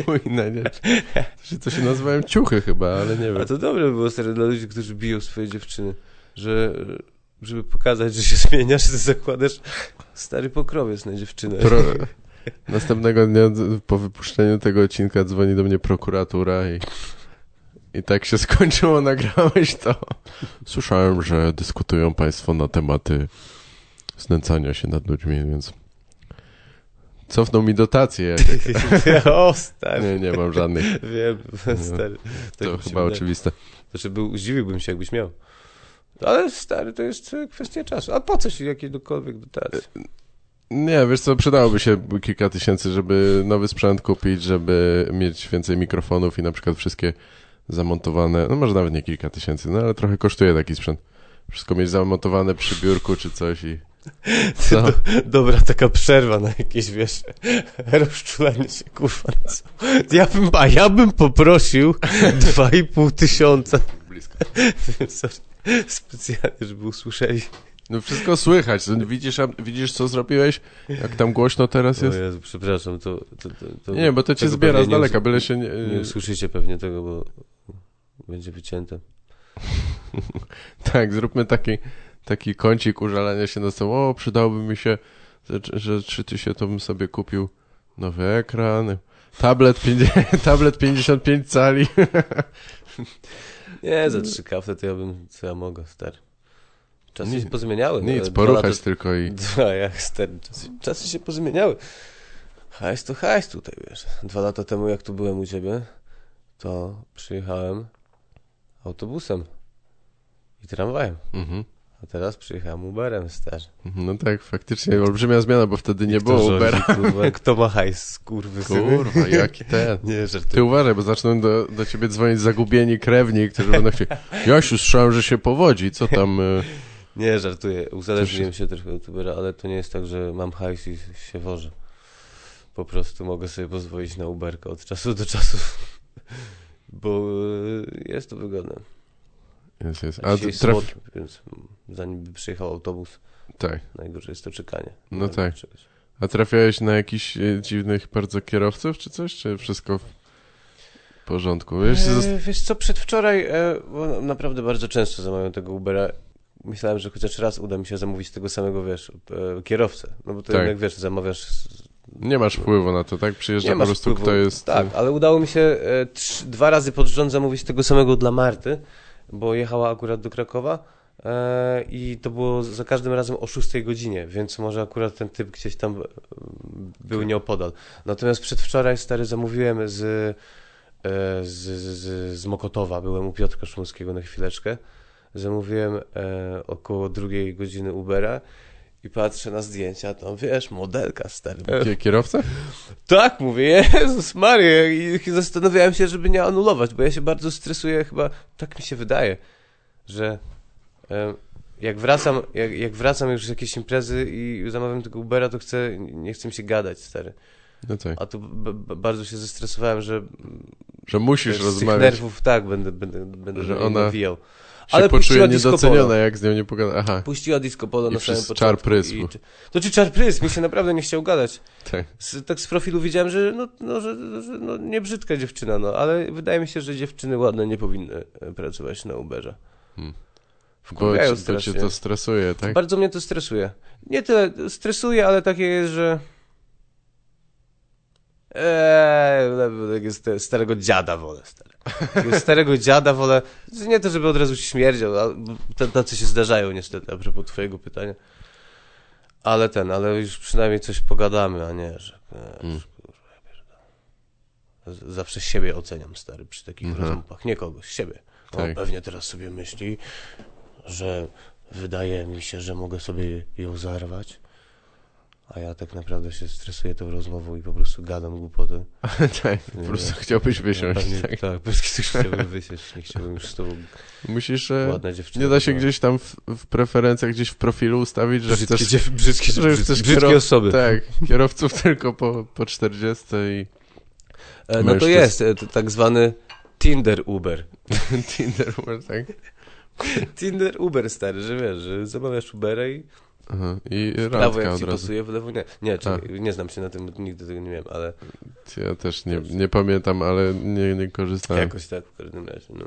Pójdę, nie? Znaczy, To się nazywają ciuchy chyba, ale nie A wiem. to dobre by było stary dla ludzi, którzy biją swoje dziewczyny, że żeby pokazać, że się zmieniasz, ty zakładasz stary pokrowiec na dziewczynę. Pro... Następnego dnia po wypuszczeniu tego odcinka dzwoni do mnie prokuratura i, i tak się skończyło, [LAUGHS] nagrałeś to. Słyszałem, że dyskutują państwo na tematy znęcania się nad ludźmi, więc cofnął mi dotację. Jak... [LAUGHS] o, stary. Nie, nie mam żadnych. Wiem, stary. Tak To się chyba oczywiste. Znaczy, był, zdziwiłbym się, jakbyś miał. Ale stary, to jest kwestia czasu. A po co ci jakiekolwiek dotacje? Nie, wiesz co, przydałoby się kilka tysięcy, żeby nowy sprzęt kupić, żeby mieć więcej mikrofonów i na przykład wszystkie zamontowane, no może nawet nie kilka tysięcy, no ale trochę kosztuje taki sprzęt. Wszystko mieć zamontowane przy biurku czy coś i... [LAUGHS] Co? Dobra, taka przerwa na jakieś, wiesz, [LAUGHS] rozczulanie się, kurwa. Ja bym, a ja bym poprosił [LAUGHS] dwa i pół tysiąca. Blisko. Sorry. Specjalnie, żeby usłyszeli. No wszystko słychać, No widzisz, widzisz co zrobiłeś? Jak tam głośno teraz O jest? Jezu, przepraszam, to... to, to, to Nie, bo to cię zbiera z daleka, byle się nie... Nie usłyszycie pewnie tego, bo będzie wycięte. Tak, zróbmy taki, taki kącik użalania się na tym, o, przydałoby mi się, że, że czy ty się to bym sobie kupił nowy ekran, tablet, 50, [LAUGHS] tablet 55 cali. [LAUGHS] Nie, za trzy kafle to ja bym, co ja mogę, stary. Czasy Nie, się pozmieniały. Nic, poruchać lata- tylko i... [LAUGHS] Dwa, jak stary, czasy, czasy się pozmieniały. Hajs to hajs tutaj, wiesz. Dwa lata temu, jak tu byłem u ciebie, to przyjechałem autobusem i tramwajem. Mhm. A teraz przyjechałem Uberem, stary. No tak, faktycznie olbrzymia zmiana, bo wtedy nie było rządzi, Ubera. Kurwa, kto ma hajs, kurwy syny? Kurwa, jaki ten. [LAUGHS] Nie, żartuję. Ty uważaj, bo zaczną do, do ciebie dzwonić zagubieni krewni, którzy będą chcieli, Jasiu, słyszałem, że się powodzi, co tam... y, [LAUGHS] Nie, żartuję. Uzależniłem się trochę od Ubera, ale to nie jest tak, że mam hajs i się wożę. Po prostu mogę sobie pozwolić na Uberkę od czasu do czasu. [LAUGHS] Bo y, jest to wygodne. Jest, jest. A dzisiaj traf... więc zanim by przyjechał autobus, Tak. najgorsze jest to czekanie. No tak. A trafiałeś na jakichś e, dziwnych bardzo kierowców, czy coś? Czy wszystko w porządku? Wiesz. E, wiesz co, przedwczoraj, e, bo naprawdę bardzo często zamawiam tego Ubera. Myślałem, że chociaż raz uda mi się zamówić tego samego, wiesz, e, kierowcę. No bo to Tak. jednak, wiesz, zamawiasz z- Nie masz wpływu na to, tak? Przyjeżdża po prostu wpływu. kto jest... Tak, ale udało mi się e, trz, dwa razy pod rząd zamówić tego samego dla Marty, bo jechała akurat do Krakowa e, i to było za każdym razem o 6 godzinie, więc może akurat ten typ gdzieś tam e, był nieopodal. Natomiast przedwczoraj stary zamówiłem z, e, z, z, z Mokotowa, byłem u Piotrka Szumskiego na chwileczkę. zamówiłem około drugiej godziny Ubera i patrzę na zdjęcia, tam wiesz, modelka stary. Kie- Kierowca? Tak, mówię, Jezus Maria i zastanawiałem się, żeby nie anulować, bo ja się bardzo stresuję chyba, tak mi się wydaje, że e, jak wracam, jak, jak wracam już z jakiejś imprezy i zamawiam tego Ubera, to chcę, nie chcę mi się gadać, stary. No tak. A tu bardzo się zestresowałem, że Że musisz z tych rozmawiać, nerwów, tak, będę, będę, będę Że ona nawijał. Ale disco niedoceniona, jak z nią nie pogada. Aha, Puściła disco polo I na samym początku. czar prysku. i- To czy czar prysk? Mi się naprawdę nie chciał gadać. tak. Z, tak z profilu widziałem, że, no, no, że, że no, nie brzydka dziewczyna, no, ale wydaje mi się, że dziewczyny ładne nie powinny e, pracować na Uberze. Hmm. Bo, Wkurwiają ci, bo cię strasznie. to stresuje, tak? Bardzo mnie to stresuje. Nie tyle stresuje, ale takie jest, że... Eee, takiego sta- starego dziada wolę. Stary. Starego dziada wolę. Nie to, żeby od razu śmierdział, t- tacy się zdarzają niestety, a propos twojego pytania. Ale ten, ale już przynajmniej coś pogadamy, a nie, że... E, Mm. Zawsze siebie oceniam, stary, przy takich Mhm. rozmowach. Nie kogoś, siebie. On Tak. pewnie teraz sobie myśli, że wydaje mi się, że mogę sobie ją zarwać, a ja tak naprawdę się stresuję tą rozmową i po prostu gadam głupoty. [LAUGHS] tak, po prostu chciałbyś wysiąść, Pewnie, tak? tak, po prostu chciałbym wysiąść, nie chciałbym już z tobą Musisz, e, ładna dziewczyna. nie da się no. gdzieś tam w, w preferencjach, gdzieś w profilu ustawić, że Brzydkie, chcesz, dziew- brzydkie, że brzydkie, chcesz brzydkie osoby. Tak, kierowców [LAUGHS] tylko po, po 40 i E, no to jest e, to tak zwany Tinder Uber. [LAUGHS] Tinder, tak? Tinder Uber stary, że wiesz, że zamawiasz Ubera i Aha, i w prawo jak ci razu. pasuje, w lewo nie. Nie, czekaj, nie znam się na tym, nigdy tego nie miałem, ale Ja też nie, nie pamiętam, ale nie, nie korzystałem. jakoś tak w każdym razie, no.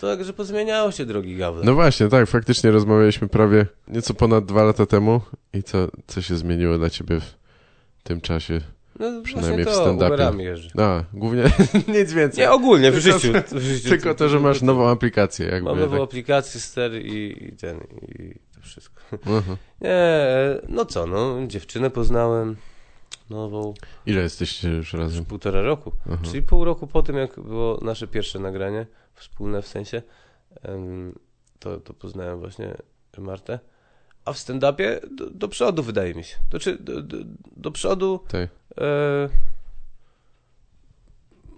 To także pozmieniało się drogi Gawle. No właśnie, tak, faktycznie rozmawialiśmy prawie nieco ponad dwa lata temu i co, co się zmieniło dla ciebie w tym czasie? No, Przynajmniej właśnie w to, stand-upie. A, głównie [LAUGHS] nic więcej. Nie, ogólnie, w Tylko- życiu. W życiu. Tylko to, że masz nową aplikację, jakby. Mam nową tak. aplikację, stary i, i ten, i to wszystko. Aha. [LAUGHS] Nie, no co, no, dziewczynę poznałem nową Ile jesteście już razem? już półtora roku. Aha. Czyli pół roku po tym, jak było nasze pierwsze nagranie, wspólne w sensie, to, to poznałem właśnie Martę. A w stand-upie do, do przodu, wydaje mi się. To czy do, do, do przodu Tak. e,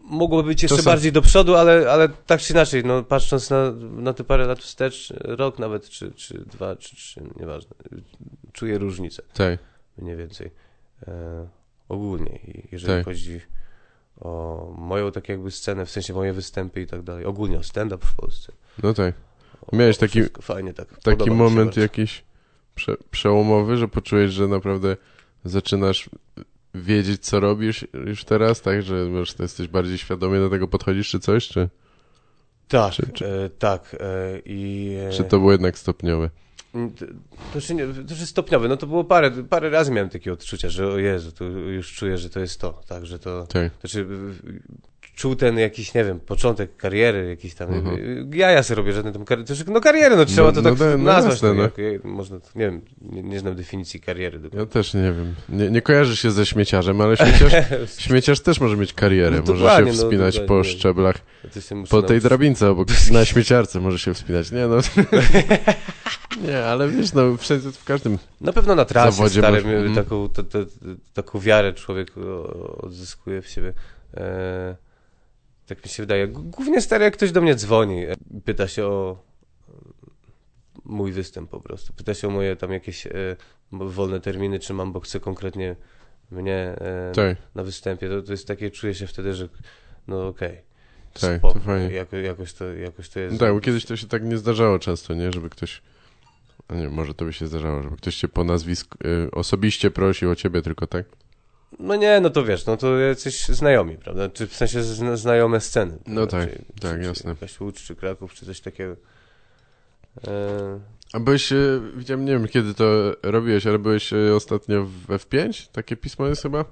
mogłoby być jeszcze bardziej do przodu, ale, ale tak czy inaczej, no, patrząc na, na te parę lat wstecz, rok nawet, czy, czy dwa, czy trzy, nieważne, czuję różnicę Tak. mniej więcej e, ogólnie, jeżeli Tak. chodzi o moją tak jakby scenę, w sensie moje występy i tak dalej, ogólnie o stand-up w Polsce. No tak. Miałeś taki- Fajnie tak. Taki moment jakiś prze, przełomowy, że poczułeś, że naprawdę zaczynasz wiedzieć, co robisz już teraz, tak? Że może jesteś bardziej świadomie do tego podchodzisz, czy coś? Czy, Tak, czy- czy- e, tak. E, i, e, czy to było jednak stopniowe? To, to, nie, to się stopniowe, no to było parę, parę razy miałem takie odczucia, że o Jezu, to już czuję, że to jest to, tak, że to, Tak. znaczy y, czuł ten jakiś, nie wiem, początek kariery, jakiś tam, Mhm. ja ja sobie robię żadne tam kariery, no karierę, no trzeba No- to no tak da- no nazwać, jasne, no, no. jak, jak, można, nie wiem, nie, nie znam definicji kariery. dokładnie. Ja też nie wiem. Nie, nie kojarzy się ze śmieciarzem, ale śmieciarz, [LAUGHS] śmieciarz też może mieć karierę. No może się no wspinać po dokładnie. szczeblach, po tej drabince obok, [LAUGHS] na śmieciarce może się wspinać. Nie no. [LAUGHS] nie, ale wiesz, no wszędzie, w każdym. Na pewno na trasie może- mhm. taką, to, to, taką wiarę człowiek odzyskuje w siebie. E, tak mi się wydaje. Głównie stary, jak ktoś do mnie dzwoni, e, pyta się o e, mój występ po prostu. Pyta się o moje tam jakieś e, wolne terminy, czy mam, bo chce konkretnie mnie e, Tak, na występie. To, to jest takie, czuję się wtedy, że no okej. Tak, spoko, to fajnie. Jako, jakoś, to, jakoś to jest. no tak, bo kiedyś to się tak nie zdarzało często, nie? Żeby ktoś. Nie, może to by się zdarzało, żeby ktoś cię po nazwisku y, osobiście prosił o ciebie tylko, tak? No nie, no to wiesz, no to jacyś znajomi, prawda? Czy w sensie zna, znajome sceny. No tak, czy, tak, czy, jasne. Czy jakaś Łódź, czy Kraków, czy coś takiego. E, A byłeś, y, widziałem, nie wiem kiedy to robiłeś, ale byłeś y, ostatnio w F5? Takie pismo jest chyba?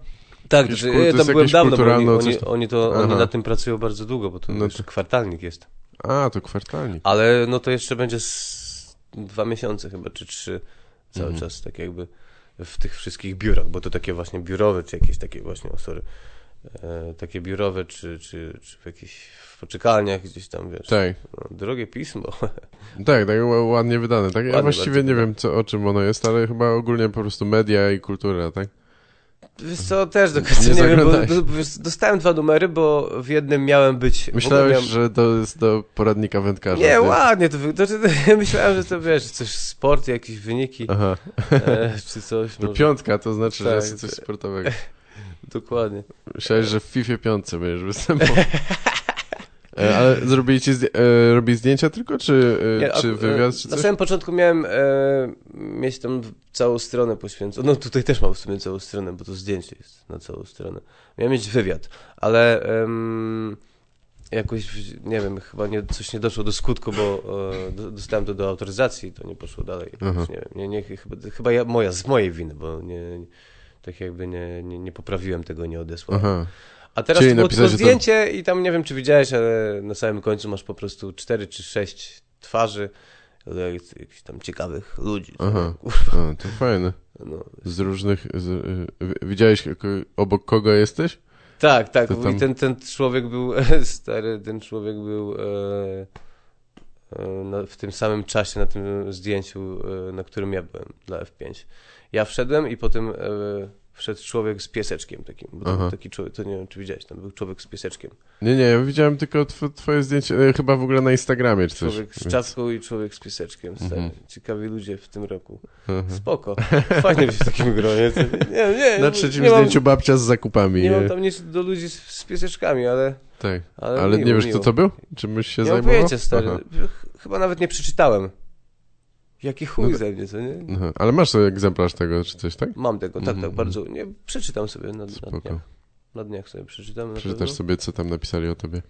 tak, Jakiś znaczy, ja tam byłem dawno, bo oni, oni, oni, to, oni nad tym pracują bardzo długo, bo to No to- kwartalnik jest. A, to kwartalnik. Ale no to jeszcze będzie z dwa miesiące chyba, czy trzy cały Mhm. czas, tak jakby w tych wszystkich biurach, bo to takie właśnie biurowe, czy jakieś takie właśnie, o sorry, e, takie biurowe, czy, czy, czy w jakichś w poczekalniach gdzieś tam, wiesz. Tak, No, drogie pismo. [LAUGHS] tak, tak ła- ładnie wydane. Tak? Ja Ładnie, właściwie nie wiem, co, o czym ono jest, ale chyba ogólnie po prostu media i kultura, tak? Wiesz co, też do końca Nie nie, wiem, bo dostałem dwa numery, bo w jednym miałem być... Myślałeś, miałem... że to jest do poradnika wędkarza. Nie, ładnie to, wy- to, to, [LAUGHS] myślałem, że to wiesz, coś sport, jakieś wyniki, Aha, e, czy coś. to może. piątka, to znaczy, że Tak, jest coś tak. sportowego. [LAUGHS] Dokładnie. Myślałeś, że w FIFA piątce będziesz występował. [LAUGHS] E, Ale zrobili ci zdję- e, robi zdjęcia tylko, czy, e, czy ak- wywiad, e, czy Na coś? samym początku miałem e, mieć tam całą stronę poświęconą. No tutaj też mam w sumie całą stronę, bo to zdjęcie jest na całą stronę. Miałem mieć wywiad, ale em, jakoś, nie wiem, chyba nie, coś nie doszło do skutku, bo e, do, dostałem to do autoryzacji i to nie poszło dalej. Jakoś, nie wiem, nie, nie, chyba, chyba ja, moja, z mojej winy, bo nie, nie tak jakby nie, nie, nie poprawiłem tego, nie odesłałem. Aha, A teraz Czyli było tylko że to- zdjęcie i tam nie wiem, czy widziałeś, ale na samym końcu masz po prostu cztery czy sześć twarzy jakichś tam ciekawych ludzi. Aha. A, to fajne. No. Z różnych... Z, y, wi- widziałeś obok kogo jesteś? Tak, tak. To tam- I ten, ten człowiek był, [LAUGHS] stary, ten człowiek był e, e, w tym samym czasie na tym zdjęciu, e, na którym ja byłem dla F5. Ja wszedłem i potem e, wszedł człowiek z pieseczkiem takim. Taki człowiek, to nie wiem, czy widziałeś, tam był człowiek z pieseczkiem. Nie, nie, ja widziałem tylko tw twoje zdjęcie, e, chyba w ogóle na Instagramie czy coś. Człowiek z więc- czapką i człowiek z pieseczkiem. Mhm. Ciekawi ludzie w tym roku. Aha. Spoko. Fajnie być w takim gronie. Nie, nie, nie, Na trzecim nie mam, zdjęciu babcia z zakupami. Nie nie? mam tam nic do ludzi z, z pieseczkami, ale, Tak. ale, Ale miło, nie wiesz, miło. kto to był? Czymś się Nie mam zajmował? pojęcia, stary. Aha. Ch- Chyba nawet nie przeczytałem. Jaki chuj No ze mnie, co nie? Aha. Ale masz sobie egzemplarz tego, czy coś, tak? Mam tego, tak, Mhm, tak, mhm. bardzo. Nie, przeczytam sobie na, na dniach. Na dniach sobie przeczytam. Przeczytasz sobie, co tam napisali o tobie.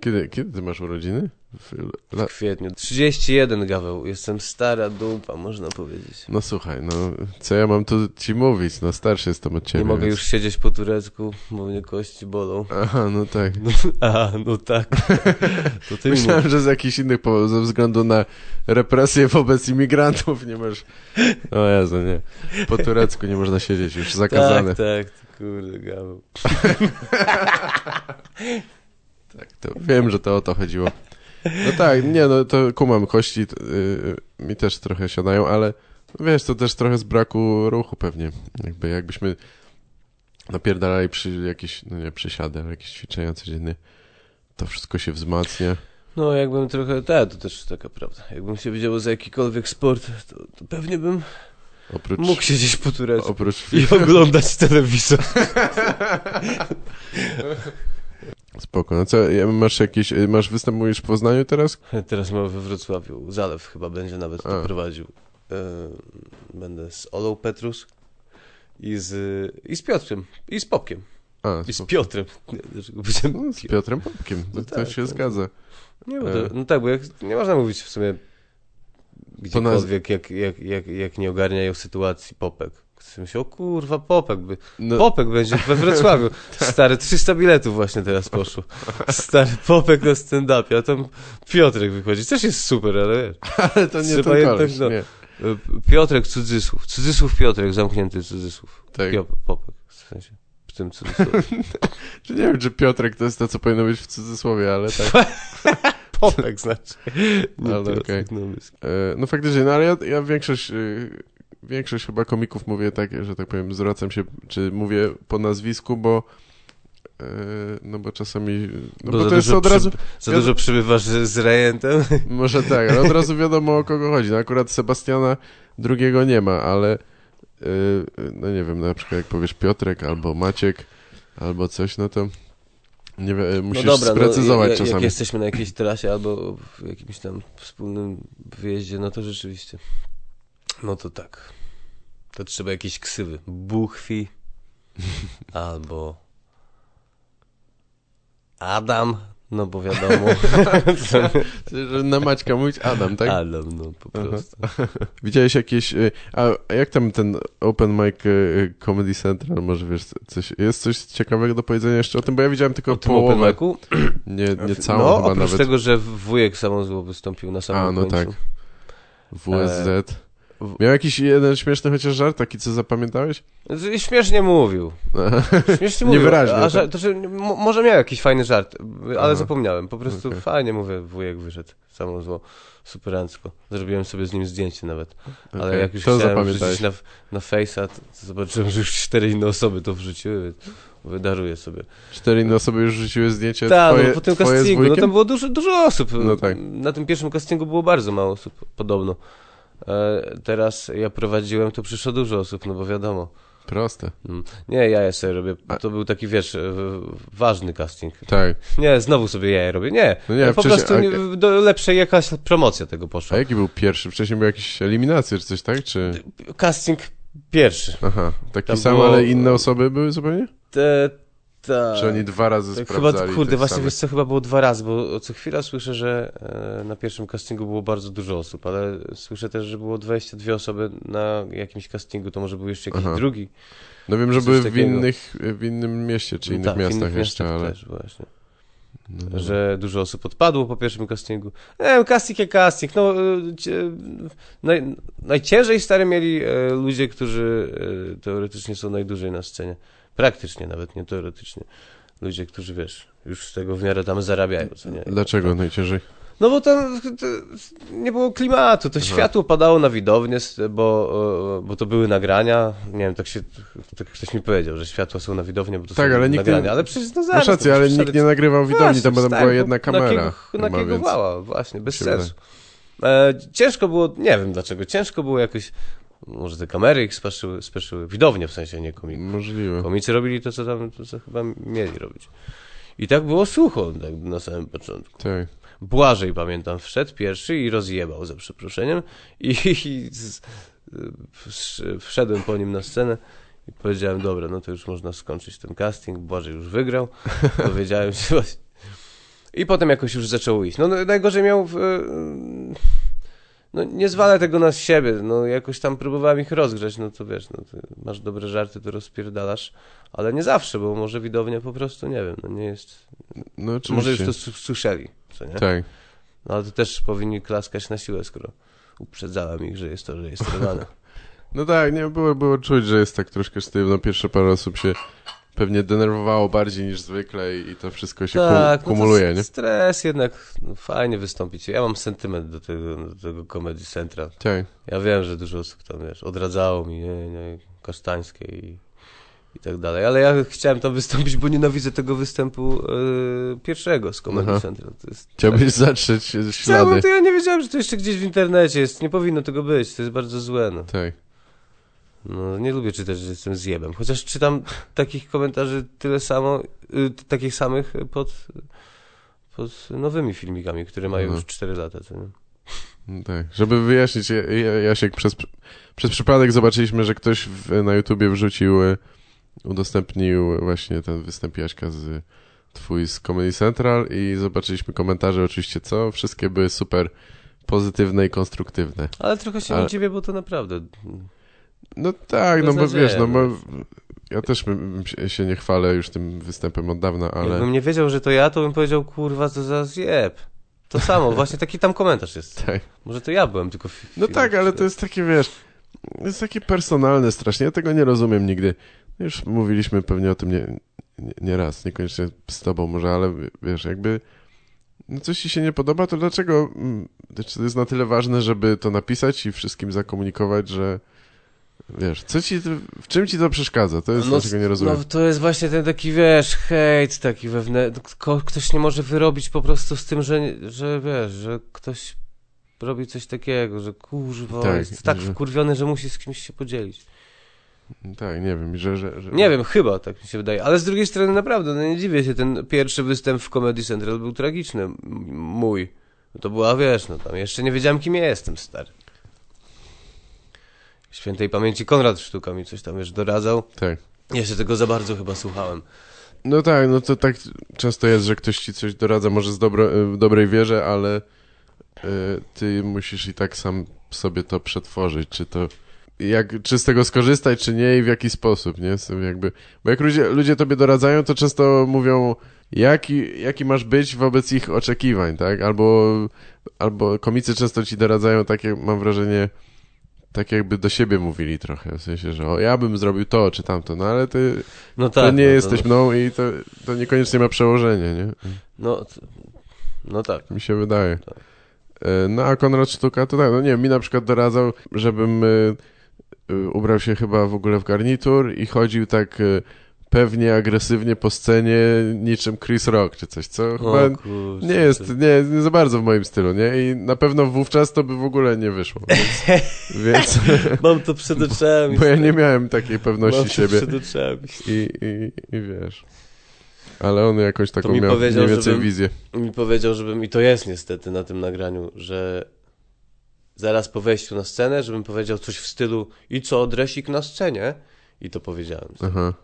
Kiedy, kiedy ty masz urodziny? W, la... W kwietniu. 31 gaweł. Jestem stara dupa, można powiedzieć. No słuchaj, no co ja mam tu ci mówić? No starszy jestem od ciebie. nie mogę więc... już siedzieć po turecku, bo mnie kości bolą. Aha, no tak. [LAUGHS] Aha, no tak. [LAUGHS] To ty Myślałem, że z jakichś innych powodów, ze względu na represje wobec imigrantów nie masz... O Jezu, nie. Po turecku nie można siedzieć, już zakazane. Tak, tak, kurde, gaweł. [LAUGHS] Tak, to wiem, że to o to chodziło. No tak, nie, no to kumam, kości t- y, mi też trochę siadają, ale wiesz, to też trochę z braku ruchu pewnie. Jakby jakbyśmy napierdalali przy jakieś, no nie przysiady, ale jakieś ćwiczenia codziennie, to wszystko się wzmacnia. No, jakbym trochę, tak, to też taka prawda. Jakbym się wiedział za jakikolwiek sport, to, to pewnie bym Oprócz, mógł siedzieć po turecku oprócz i oglądać telewizor. [LAUGHS] Spoko, no co, masz jakieś, y, masz występujesz w Poznaniu teraz? [LAUGHS] Teraz mam we Wrocławiu. Zalew chyba będzie nawet to prowadził. E, Będę z Olą Petrus i z, i z Piotrem, i z Popkiem, A, i z. Piotrem. Powiedziałem No, z Piotrem Popkiem, No to, to tak, się no. zgadza. Nie, bo E. to, no tak, bo jak, nie można mówić w sumie gdziekolwiek, jak, jak, jak, jak nie ogarniają sytuacji Popek. Chcę myśleć, o kurwa, Popek by. No, Popek będzie we Wrocławiu. [LAUGHS] Stary, 300 biletów właśnie teraz poszło. Stary, Popek na stand-upie, a tam Piotrek wychodzi. Też jest super, ale wiesz. [LAUGHS] ale to nie trzeba jednak, koleś, no. nie. Piotrek cudzysłów. Cudzysłów Piotrek, zamknięty cudzysłów. Tak. Pio, Popek, w sensie. W tym cudzysłowie. [LAUGHS] Nie wiem, czy Piotrek to jest to, co powinno być w cudzysłowie, ale tak. Popek znaczy. Nie Ale Piotrek, okej. no, E, No faktycznie, no ale ja, ja większość, y, większość chyba komików mówię tak, że tak powiem, zwracam się, czy mówię po nazwisku, bo e, no bo czasami, no bo, za to jest dużo od razu, przy- Za dużo przybywasz z, rejentem. może tak, ale od razu wiadomo o kogo chodzi. No akurat Sebastiana drugiego nie ma, ale y, no nie wiem, na przykład jak powiesz Piotrek albo Maciek albo coś, no to nie wiem, musisz sprecyzować no, czasami. Jak jesteśmy na jakiejś trasie albo w jakimś tam wspólnym wyjeździe, no to rzeczywiście. No to tak. To trzeba jakieś ksywy. Buchwi [LAUGHS] albo Adam, no bo wiadomo. [LAUGHS] Na Maćka mówić Adam, tak? Adam, no po Aha. prostu. [LAUGHS] Widziałeś jakieś. y, A jak tam ten Open Mic y, Comedy Central? Może wiesz, coś, jest coś ciekawego do powiedzenia jeszcze o tym? Bo ja widziałem tylko O tym open połowę. micu? [CLEARS THROAT] Nie, nie całą no, chyba oprócz nawet. tego, że wujek samozło wystąpił na samym A, no końcu. tak. WSZ. Miał jakiś jeden śmieszny chociaż żart, taki co zapamiętałeś? Śmiesznie mówił. [LAUGHS] Śmiesznie mówił. Niewyraźnie, A, tak? żart, to, że, mo- może miał jakiś fajny żart, ale Aha. zapomniałem. Po prostu Okej. fajnie mówię, wujek wyszedł. Samo zło. Superancko. Zrobiłem sobie z nim zdjęcie nawet. Ale jak już to chciałem wrzucić na, na Face'a, to, to zobaczyłem, że już cztery inne osoby to wrzuciły. Wydaruję sobie. Cztery inne osoby już rzuciły zdjęcie Tak, no po tym castingu, no tam było dużo, dużo osób. No tak. Na tym pierwszym castingu było bardzo mało osób, podobno. E, teraz ja prowadziłem, to przyszło dużo osób, no bo wiadomo. Proste. Mm. Nie, ja sobie robię. A- To był taki, wiesz, e, ważny casting. Tak. Nie, znowu sobie ja robię. Nie, No nie, po prostu a- do lepszej jakaś promocja tego A poszła. jaki był pierwszy? Wcześniej były jakieś eliminacje czy coś, tak? Czy... Casting pierwszy. Aha, taki Tam sam, było- ale inne osoby były zupełnie? Te, ta... Czy oni dwa razy Tak, chyba, sprawdzali kurde, tych właśnie samych? wiesz co, chyba było dwa razy, bo co chwila słyszę, że e, na pierwszym castingu było bardzo dużo osób, ale słyszę też, że było 22 osoby na jakimś castingu, to może był jeszcze jakiś Aha. drugi. No wiem, że były w, innych, w innym mieście, czy innych tak, miastach innych jeszcze, ale... też właśnie. No, że dużo osób odpadło po pierwszym castingu. Nie wiem, casting jak casting, no e, naj, najciężej stary mieli e, ludzie, którzy e, teoretycznie są najdłużej na scenie. Praktycznie nawet, nie teoretycznie. Ludzie, którzy wiesz, już z tego w miarę tam zarabiają, co nie? Dlaczego najciężej? No bo tam to, nie było klimatu, to światło padało na widownię, bo, bo to były nagrania. Nie wiem, tak się, tak ktoś mi powiedział, że światła są na widownię, bo to Tak, są ale nikt nagrania. nie- Ale przecież no zaraz. Masz rację, to ale nikt nie nagrywał widowni, tam, tak, była jedna kamera. Nakiego, chyba, więc- nakiegowała, właśnie, bez sensu. E, ciężko było, nie wiem dlaczego, ciężko było jakoś, może te kamery ich speszyły, speszyły widownie w sensie, nie komik. Możliwe. Komicy robili to, co tam, to, co chyba mieli robić. I tak było sucho tak, na samym początku. Tak. Błażej, pamiętam, wszedł pierwszy i rozjebał, za przeproszeniem. I, i z, wsz- wszedłem po nim na scenę i powiedziałem, dobra, no to już można skończyć ten casting. Błażej już wygrał. [LAUGHS] Dowiedziałem się właśnie. I potem jakoś już zaczęło iść. No, no najgorzej miał... W, no nie zwalę tego na siebie, no jakoś tam próbowałem ich rozgrzać, no to wiesz, no masz dobre żarty, to rozpierdalasz, ale nie zawsze, bo może widownia po prostu, nie wiem, no nie jest, No oczywiście. może już to słyszeli, co nie? Tak. No ale to też powinni klaskać na siłę, skoro uprzedzałem ich, że jest to rejestrowane. [LAUGHS] No tak, nie, było, było czuć, że jest tak troszkę sztywno. Pierwsze parę osób się pewnie denerwowało bardziej niż zwykle i, to wszystko się tak, kum, kumuluje, no nie? stres jednak, no, fajnie wystąpić. Ja mam sentyment do tego, do tego Comedy Central. Tak. Ja wiem, że dużo osób tam, wiesz, odradzało mi, nie, nie, Kasztańskie i, i tak dalej, ale ja chciałem tam wystąpić, bo nienawidzę tego występu e, pierwszego z Comedy Aha. Central. To jest Chciałbyś zatrzeć ślady. Chciałbym, to ja nie wiedziałem, że to jeszcze gdzieś w internecie jest. Nie powinno tego być, to jest bardzo złe. No. Tak. No, nie lubię czytać, że jestem zjebem. Chociaż czytam takich komentarzy tyle samo, y, takich samych pod, pod nowymi filmikami, które mają Mhm. już 4 lata. Co nie? No Tak, żeby wyjaśnić, ja- ja- Jasiek, przez, przez przypadek zobaczyliśmy, że ktoś w, na YouTubie wrzucił, e, udostępnił właśnie ten występ Jaśka z twój z Comedy Central i zobaczyliśmy komentarze oczywiście co, wszystkie były super pozytywne i konstruktywne. Ale trochę się Ale- dziwię, bo to naprawdę... No tak, no bo wiesz, no bo no. ja też bym się- nie chwalę już tym występem od dawna, ale Jakbym nie wiedział, że to ja, to bym powiedział, kurwa, co za zjeb. To samo, [LAUGHS] właśnie taki tam komentarz jest. tak. Może to ja byłem, tylko... No tak, ale to jest takie, wiesz, jest takie personalne strasznie, ja tego nie rozumiem nigdy. Już mówiliśmy pewnie o tym nie, nie, nie raz, niekoniecznie z tobą może, ale wiesz, jakby no coś ci się nie podoba, to dlaczego, mm, czy to jest na tyle ważne, żeby to napisać i wszystkim zakomunikować, że wiesz, co ci, w czym ci to przeszkadza? To jest, No, czego nie rozumiem. No to jest właśnie ten taki, wiesz, hejt taki wewnętrzny. Ktoś nie może wyrobić po prostu z tym, że, że wiesz, że ktoś robi coś takiego, że kurwa, Tak, jest tak że- wkurwiony, że musi z kimś się podzielić. Tak, nie wiem, że... że, że... Nie wiem, chyba tak mi się wydaje. Ale z drugiej strony naprawdę, no nie dziwię się, ten pierwszy występ w Comedy Central był tragiczny. Mój. No to była, wiesz, no tam jeszcze nie wiedziałem, kim ja jestem, stary. Świętej pamięci Konrad Sztuka mi coś tam już doradzał. Tak. Jeszcze tego za bardzo chyba słuchałem. No tak, no to tak często jest, że ktoś ci coś doradza, może z dobro, w dobrej wierze, ale y, ty musisz i tak sam sobie to przetworzyć, czy to jak, czy z tego skorzystać, czy nie i w jaki sposób, nie? Jakby, bo jak ludzie, ludzie tobie doradzają, to często mówią, jaki, jaki masz być wobec ich oczekiwań, tak? Albo, albo komicy często ci doradzają takie, mam wrażenie, tak jakby do siebie mówili trochę, w sensie, że o, ja bym zrobił to czy tamto, no ale ty No to tak. nie no, jesteś mną i to, to niekoniecznie ma przełożenie, nie? No, no tak. Mi się wydaje. Tak. E, No a Konrad Sztuka to tak, no nie wiem, mi na przykład doradzał, żebym y, y, ubrał się chyba w ogóle w garnitur i chodził tak pewnie, agresywnie po scenie niczym Chris Rock czy coś, co chyba kurczę, nie jest, nie, nie za bardzo w moim stylu, nie? I na pewno wówczas to by w ogóle nie wyszło, więc, [LAUGHS] więc [LAUGHS] Mam to przed [LAUGHS] oczami. bo ja nie miałem takiej pewności Mam to siebie przed oczami. i, i, i wiesz... Ale on jakoś taką mi miał mniej więcej żebym- wizję. Mi powiedział, żebym, i to jest niestety na tym nagraniu, że zaraz po wejściu na scenę, żebym powiedział coś w stylu i co, dresik na scenie? I to powiedziałem. Aha.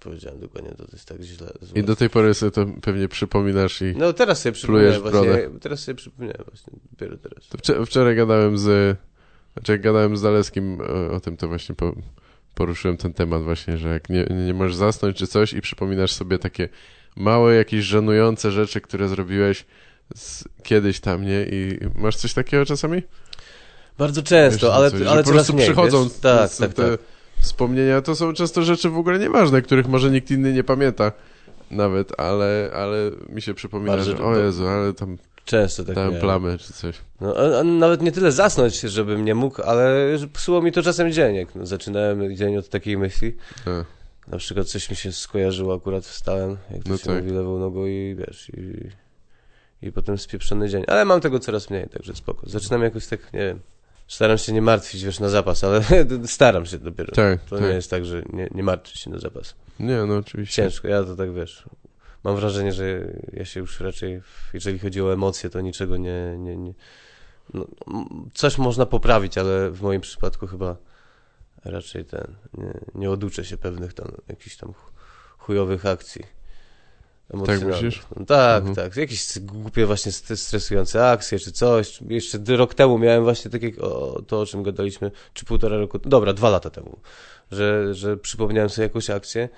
Powiedziałem dokładnie, to jest tak źle. złe. I do tej pory sobie to pewnie przypominasz i... No teraz sobie w właśnie, teraz sobie przypomniałem właśnie, dopiero teraz. Wczor- wczoraj gadałem z... Znaczy jak gadałem z Zaleskim o, o tym, to właśnie po, poruszyłem ten temat właśnie, że jak nie, nie możesz zasnąć czy coś i przypominasz sobie takie małe, jakieś żenujące rzeczy, które zrobiłeś z, kiedyś tam, nie? I masz coś takiego czasami? Bardzo często, Wiesz, ale, coś, ale po prostu mniej, przychodzą wiesz? Tak, tak, te tak. Wspomnienia, to są często rzeczy w ogóle nieważne, których może nikt inny nie pamięta nawet, ale, ale mi się przypomina, Bardzo że to- o Jezu, ale tam Często tak dałem miałem. plamę czy coś. No, a, a nawet nie tyle zasnąć, żebym nie mógł, ale psuło mi to czasem dzień, jak no, zaczynałem dzień od takiej myśli. A, Na przykład coś mi się skojarzyło, akurat wstałem, jak to No się tak. mówi, lewą nogą i wiesz, i, i potem spieprzony dzień. Ale mam tego coraz mniej, także spoko. Zaczynam jakoś tak, nie wiem, staram się nie martwić, wiesz, na zapas, ale [LAUGHS] staram się dopiero. tak, To tak. nie jest tak, że nie, nie martwię się na zapas. Nie, no oczywiście. Ciężko, ja to tak wiesz. Mam wrażenie, że ja się już raczej, jeżeli chodzi o emocje, to niczego nie. nie, nie no, coś można poprawić, ale w moim przypadku chyba raczej ten. Nie, nie oduczę się pewnych tam jakichś tam chu- chujowych akcji. Emocjonalnych. myślisz? No, tak, Mhm. tak. Jakieś głupie właśnie st- stresujące akcje czy coś. Jeszcze rok temu miałem właśnie takie o, to, o czym gadaliśmy, czy półtora roku, dobra, dwa lata temu, że, że przypomniałem sobie jakąś akcję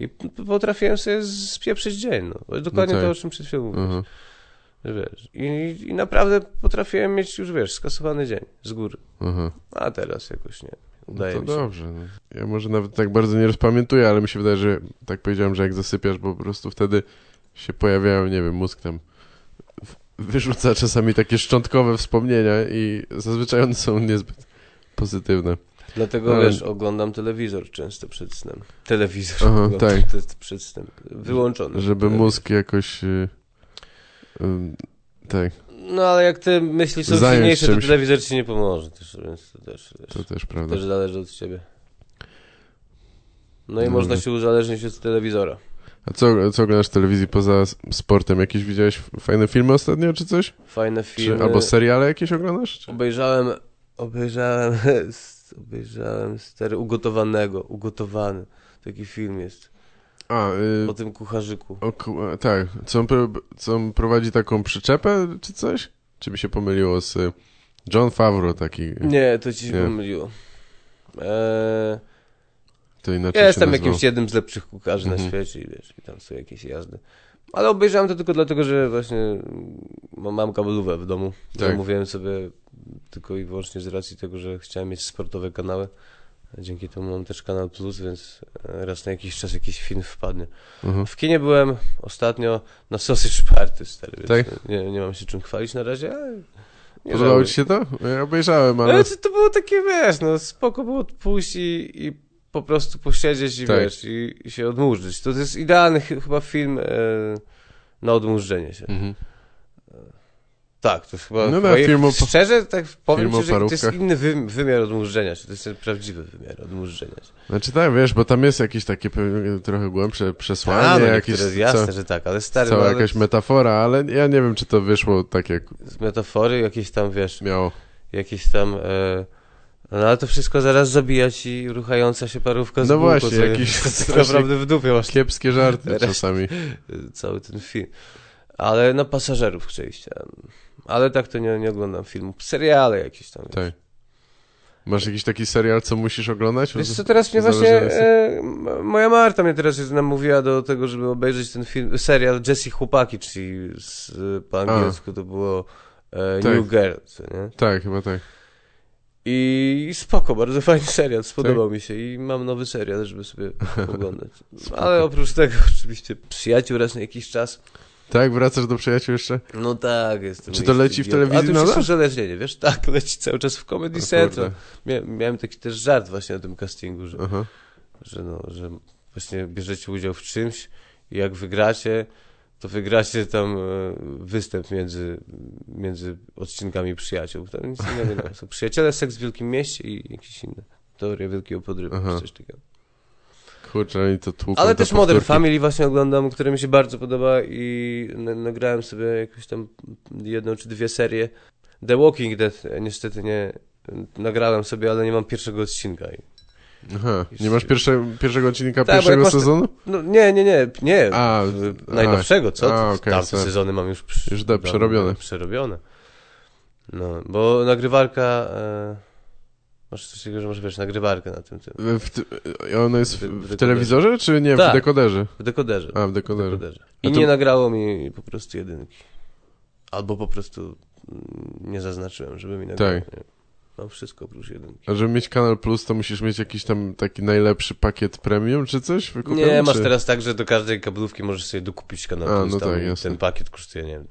i potrafiłem sobie spieprzyć dzień. No. Dokładnie No tak. to, o czym przed chwilą mówiłeś. Że Wiesz. I, I naprawdę potrafiłem mieć już, wiesz, skasowany dzień z góry. Aha. A teraz jakoś nie. No Udaje to mi się. dobrze. No. Ja może nawet tak bardzo nie rozpamiętuję, ale mi się wydaje, że tak powiedziałem, że jak zasypiasz, bo po prostu wtedy się pojawiają, nie wiem, mózg tam wyrzuca czasami takie szczątkowe wspomnienia i zazwyczaj one są niezbyt pozytywne. Dlatego, Ale- wiesz, oglądam telewizor często przed snem. Telewizor Aha, tak. przed snem. Wyłączony. Żeby Telewizor. mózg jakoś... y, ym, tak, No ale jak te myśli są Zająć silniejsze, to czymś. telewizor ci nie pomoże też, więc to też, wiesz, to też prawda. też zależy od ciebie. No i No, można no. się uzależnić od telewizora. A co, co oglądasz w telewizji poza s- sportem? Jakieś widziałeś fajne filmy ostatnio, czy coś? Fajne Czy, filmy. albo seriale jakieś oglądasz? Czy? Obejrzałem, obejrzałem, [LAUGHS] obejrzałem stary ugotowanego, ugotowany. Taki film jest. A, y, O tym kucharzyku. o, ku- tak. Co on, pro, co on prowadzi taką przyczepę, czy coś? Czy mi się pomyliło z y, John Favreau taki? Nie, to ci się Nie. pomyliło. Eee, To inaczej ja jestem nazywał. jakimś jednym z lepszych kucharzy Mhm. na świecie i wiesz, i tam są jakieś jazdy. Ale obejrzałem to tylko dlatego, że właśnie mam, mam kablówę w domu. Tak. Zamówiłem sobie tylko i wyłącznie z racji tego, że chciałem mieć sportowe kanały. Dzięki temu mam też Kanal Plus, więc e, raz na jakiś czas jakiś film wpadnie. Mhm. W kinie byłem ostatnio na Sausage Party, stary, Tak? nie, nie mam się czym chwalić na razie, ale nie Podobało żałuję. ci się to? Ja obejrzałem, ale... Ale to, to było takie, wiesz, no spoko było odpuść i, i po prostu posiedzieć i Tak. wiesz, i, i się odmurzyć. To, to jest idealny ch- chyba film e, na odmurzenie się. Mhm. Tak, to jest chyba, No chyba filmu- szczerze tak powiem ci, że to jest inny wy, wymiar odmurzenia się, to jest ten prawdziwy wymiar odmurzenia się. Znaczy tak, wiesz, bo tam jest jakieś takie trochę głębsze przesłanie, A, no jakieś, jasne, ca- że tak, ale stary, cała no, jakaś metafora, ale ja nie wiem, czy to wyszło tak, jak z metafory jakieś tam, wiesz, miało. jakieś tam... E, no ale to wszystko zaraz zabija ci ruchająca się parówka z No bułką, właśnie, co jest tak naprawdę w dupie masz Kiepskie żarty czasami. [LAUGHS] cały ten film. Ale na pasażerów przejścia. Ale tak to nie, nie oglądam filmów. Seriale jakieś tam. Tak. Masz jakiś taki serial, co musisz oglądać? Wiesz co, teraz mnie właśnie, e, moja Marta mnie teraz jest namówiła do tego, żeby obejrzeć ten film, serial Jessie Chłopaki, czyli z, po angielsku to było e, Tak. New Girl, co nie? Tak, chyba tak. I spoko, bardzo fajny serial, spodobał mi się i mam nowy serial, żeby sobie [LAUGHS] oglądać. Ale oprócz tego oczywiście przyjaciół raz na jakiś czas. Tak, wracasz do przyjaciół jeszcze? No tak, jestem. Czy to leci w telewizji A to już jest uzależnienie, wiesz? Tak, [LAUGHS] leci cały czas w Comedy Central. kurde. Mia miałem taki też żart właśnie na tym castingu, że, Aha. że, no, że właśnie bierzecie udział w czymś i jak wygracie, to wygracie tam e, występ między, między odcinkami przyjaciół. Tam nic innego nie ma. [LAUGHS] Są przyjaciele, seks w wielkim mieście i jakieś inne. Teoria wielkiego podrywu, Aha. coś takiego. Kurczę, oni to tłuką Ale te też Modern. Family właśnie oglądam, które mi się bardzo podoba i na- nagrałem sobie jakąś tam jedną czy dwie serie. The Walking Dead e, niestety nie nagrałem sobie, ale nie mam pierwszego odcinka. Aha. Nie masz pierwsze, pierwszego odcinka Tak, pierwszego sezonu? No nie, nie, nie, nie. A, najnowszego, co? A, okej, Tamte sezony mam już, Już da- przerobione. Przerobione. No, bo nagrywarka... E, masz coś takiego, że masz, wiesz, nagrywarkę na tym, tym W, ono jest w, W- w w dekoderze. telewizorze, czy nie? W Tak. dekoderze? w dekoderze. A, w W dekoderze. dekoderze. A I nie nagrało mi po prostu jedynki. Albo po prostu mm, nie zaznaczyłem, żeby mi nagrało. Tak. Nie. Mam wszystko oprócz jedynki. A żeby mieć Kanal Plus, to musisz mieć jakiś tam taki najlepszy pakiet premium, czy coś? wykupiony, Nie, masz czy... teraz tak, że do każdej kablówki możesz sobie dokupić kanał A, Plus. no tak. Ten pakiet kosztuje, nie wiem,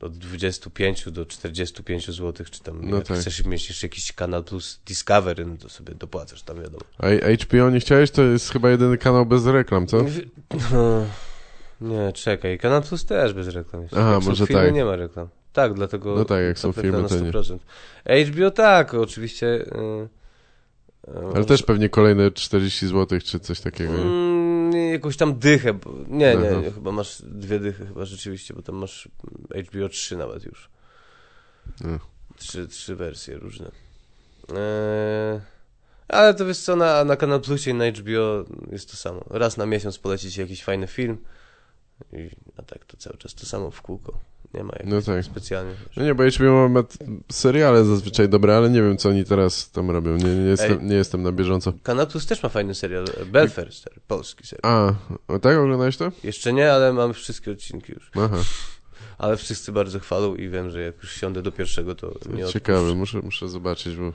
od 25 do 45 zł, czy tam No jak tak. chcesz mieć jeszcze jakiś kanał Plus Discovery, no to sobie dopłacasz, tam wiadomo. A HBO nie chciałeś? To jest chyba jedyny kanał bez reklam, co? No, nie, czekaj, kanał Plus też bez reklam. jest. Aha, Jak może filmy, tak. nie ma reklam. Tak, dlatego... No tak, jak są filmy, na to nie. 100%. HBO tak, oczywiście. y, y, Ale też pewnie kolejne 40 zł, czy coś takiego? Jakąś tam dychę. Bo, nie, nie, nie, chyba masz dwie dychy chyba rzeczywiście, bo tam masz HBO 3 nawet już. No. Trzy, trzy wersje różne. Eee, ale to wiesz co, na, na Kanal Plusie i na HBO jest to samo. Raz na miesiąc poleci ci jakiś fajny film i a tak to cały czas to samo w kółko. Nie ma No tak. specjalnie. No nie, bo HBO ma seriale zazwyczaj dobre, ale nie wiem, co oni teraz tam robią. Nie, nie, jestem, nie jestem na bieżąco. Kanal Plus też ma fajny serial, Belfast, polski serial. A, o tak oglądałeś to? Jeszcze nie, ale mam wszystkie odcinki już. Aha, Ale wszyscy bardzo chwalą i wiem, że jak już siądę do pierwszego, to nie ciekawe, odpuszczę. muszę, muszę zobaczyć, bo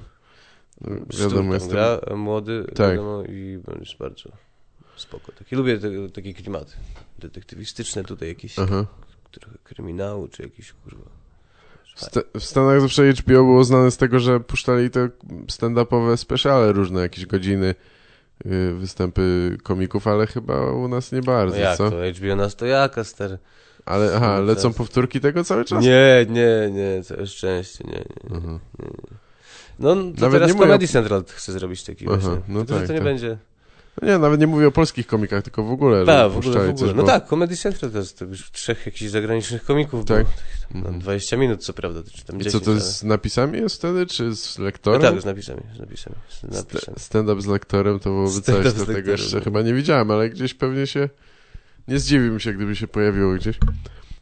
no, wiadomo, jestem... gra, młody, Tak. wiadomo, i jest bardzo spoko. Taki, lubię te, takie klimaty detektywistyczne tutaj jakieś, Aha. Trochę kryminału, czy jakieś kurwa. W, Sta- w Stanach zawsze HBO było znane z tego, że puszczali te stand-upowe speciale różne, jakieś godziny, y, występy komików, ale chyba u nas nie No bardzo, jak co? to, HBO nas to jaka, stary? Ale aha, No lecą powtórki tego cały czas? Nie, nie, nie, całe szczęście, nie, nie. Aha. No to Nawet teraz nie Comedy Central chce zrobić taki Aha, właśnie. no że tak, to nie tak. będzie... No nie, nawet nie mówię o polskich komikach, tylko w ogóle, Tak, w ogóle, w ogóle. coś, No bo- tak, Comedy Central to jest to już trzech jakichś zagranicznych komików Tak. było. Mhm. No, 20 minut co prawda, czy tam I 10. co, to ale- z napisami jest wtedy, czy z No lektorem? tak, z napisami, z napisami. Z napisami. St- Stand-up z lektorem to byłoby coś, do tego jeszcze no. chyba nie widziałem, ale gdzieś pewnie się... Nie zdziwiłbym się, gdyby się pojawiło gdzieś.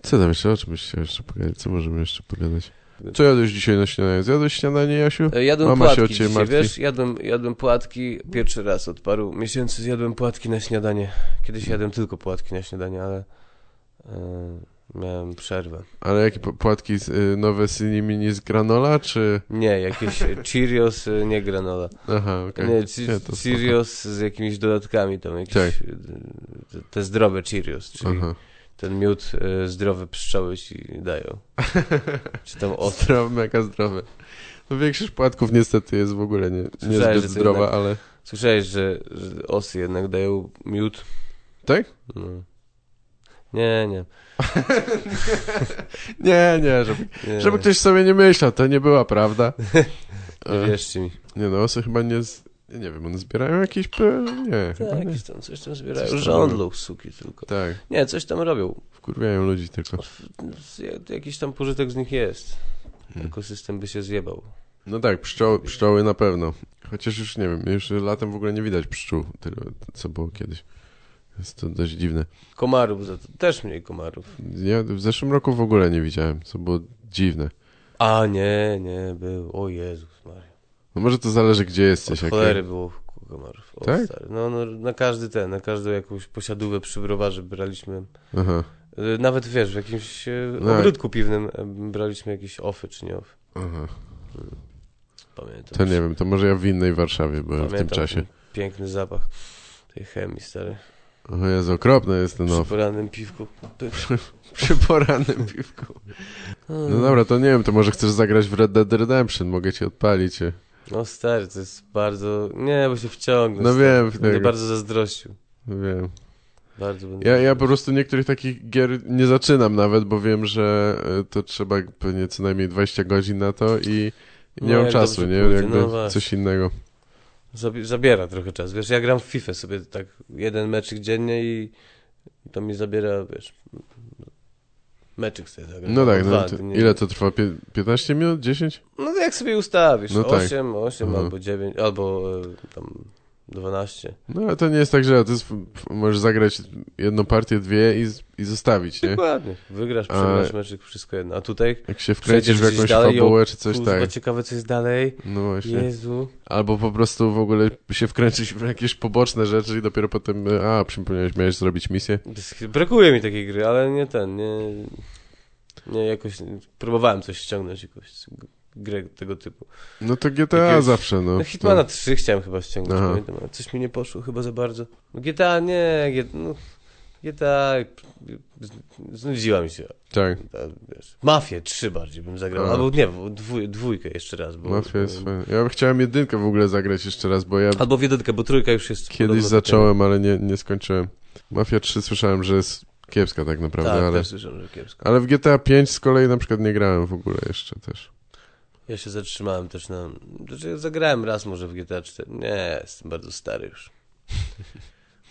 Co tam jeszcze, o czym jeszcze pogadać? Co możemy jeszcze pogadać? Co jadłeś dzisiaj na śniadanie? Zjadłeś śniadanie, Jasiu? E, Jadłem Mama się płatki o ciebie dzisiaj, martwi. wiesz, jadłem, jadłem płatki pierwszy raz od paru miesięcy zjadłem płatki na śniadanie. Kiedyś jadłem tylko płatki na śniadanie, ale e, miałem przerwę. Ale jakie po- płatki z, y, nowe Mini z granola, czy... Nie, jakieś e, Cheerios, nie granola. Aha, okej. Nie, Nie, ci, to spoko. Cheerios z jakimiś dodatkami tam, jakieś, Tak. te, te zdrowe Cheerios, czyli Aha. Ten miód e, zdrowy pszczoły ci dają. [LAUGHS] Czy tam os... Zdrowe, mega zdrowe. No większość płatków niestety jest w ogóle nie, niezbyt zdrowa, jednak- ale... Słyszałeś, że, że osy jednak dają miód? Tak? No. Nie, nie. [LAUGHS] Nie, nie, żeby, nie żeby ktoś sobie nie myślał, to nie była prawda. Nie [LAUGHS] E, wierzcie mi. Nie no, osy chyba nie... Z... Nie wiem, one zbierają jakieś... Nie, Tak, nie. tam, coś tam zbierają. Coś Żądlą suki tylko. Tak, Nie, coś tam robią. wkurwiają ludzi tylko. Jakiś tam pożytek z nich jest. Hmm. Ekosystem by się zjebał. No tak, pszczoły, pszczoły na pewno. Chociaż już nie wiem, już latem w ogóle nie widać pszczół, tyle co było kiedyś. Jest to dość dziwne. Komarów za to. Też mniej komarów. Ja w zeszłym roku w ogóle nie widziałem, co było dziwne. A, nie, nie, był. O Jezus. No może to zależy, gdzie Od jesteś. jak- cholery było komarów. O, Tak? stary. No, no, na każdy ten, na każdą jakąś posiadówę przy browarze braliśmy. Aha, y, Nawet wiesz, w jakimś e, No. ogródku piwnym e, braliśmy jakieś ofy czy nie ofy. aha. Pamiętam. To nie wiem, to może ja w innej Warszawie byłem w tym Pamiętam czasie. ten Piękny zapach tej chemii, stary. O Jezu, okropny jest ten Przy off. porannym piwku. Przy [LAUGHS] porannym piwku. [LAUGHS] No dobra, to nie wiem, to może chcesz zagrać w Red Dead Redemption, mogę ci odpalić. No stary, to jest bardzo... Nie, bo się wciągnę. No stary. wiem, Będę tego. bardzo zazdrościł. Wiem. Bardzo będę... Ja, ja po prostu niektórych takich gier nie zaczynam nawet, bo wiem, że e, to trzeba pewnie co najmniej 20 godzin na to i, i nie No, mam czasu, nie? pójdzie, Jakby no coś innego. Zabi- zabiera trochę czas. Wiesz, ja gram w FIFA sobie tak jeden meczyk dziennie i to mi zabiera, wiesz, meczyk sobie zagram. No tak, no to, ile to trwa? Pie- 15 minut? 10? No to jak sobie ustawisz, No tak. 8, 8 Mhm. albo 9, albo e, tam 12. No ale to nie jest tak źle, to jest, możesz zagrać jedną partię, dwie i, i zostawić, nie? Dokładnie. Wygrasz, przegrasz meczyk, wszystko jedno. A tutaj Jak się wkręcisz w jakąś dalej, fabułę czy coś tak. ciekawe co jest dalej. No właśnie. Jezu. Albo po prostu w ogóle się wkręcić w jakieś poboczne rzeczy i dopiero potem, e, a, przypomniałeś, miałeś zrobić misję. Brakuje mi takiej gry, ale nie ten, nie... Nie, jakoś... Próbowałem coś ściągnąć, jakąś grę tego typu. No to GTA Jakiegoś- zawsze, no. No Hitmana 3 chciałem chyba ściągnąć, Aha. pamiętam, ale coś mi nie poszło chyba za bardzo. No GTA nie, G- no, GTA znudziła mi się. Tak, Ta, wiesz, Mafię 3 bardziej bym zagrał, A. albo nie, dwój, dwójkę jeszcze raz. Bo, Mafia jest fajna. Ja chciałem jedynkę w ogóle zagrać jeszcze raz, bo ja Albo w jedynkę, bo trójka już jest kiedyś zacząłem, ale nie, nie skończyłem. Mafia 3 słyszałem, że jest kiepska tak naprawdę, Tak, ale... też słyszałem, że kiepsko. Ale w GTA 5 z kolei na przykład nie grałem w ogóle jeszcze też. Ja się zatrzymałem też na... Znaczy zagrałem raz może w GTA 4. Nie, jestem bardzo stary już.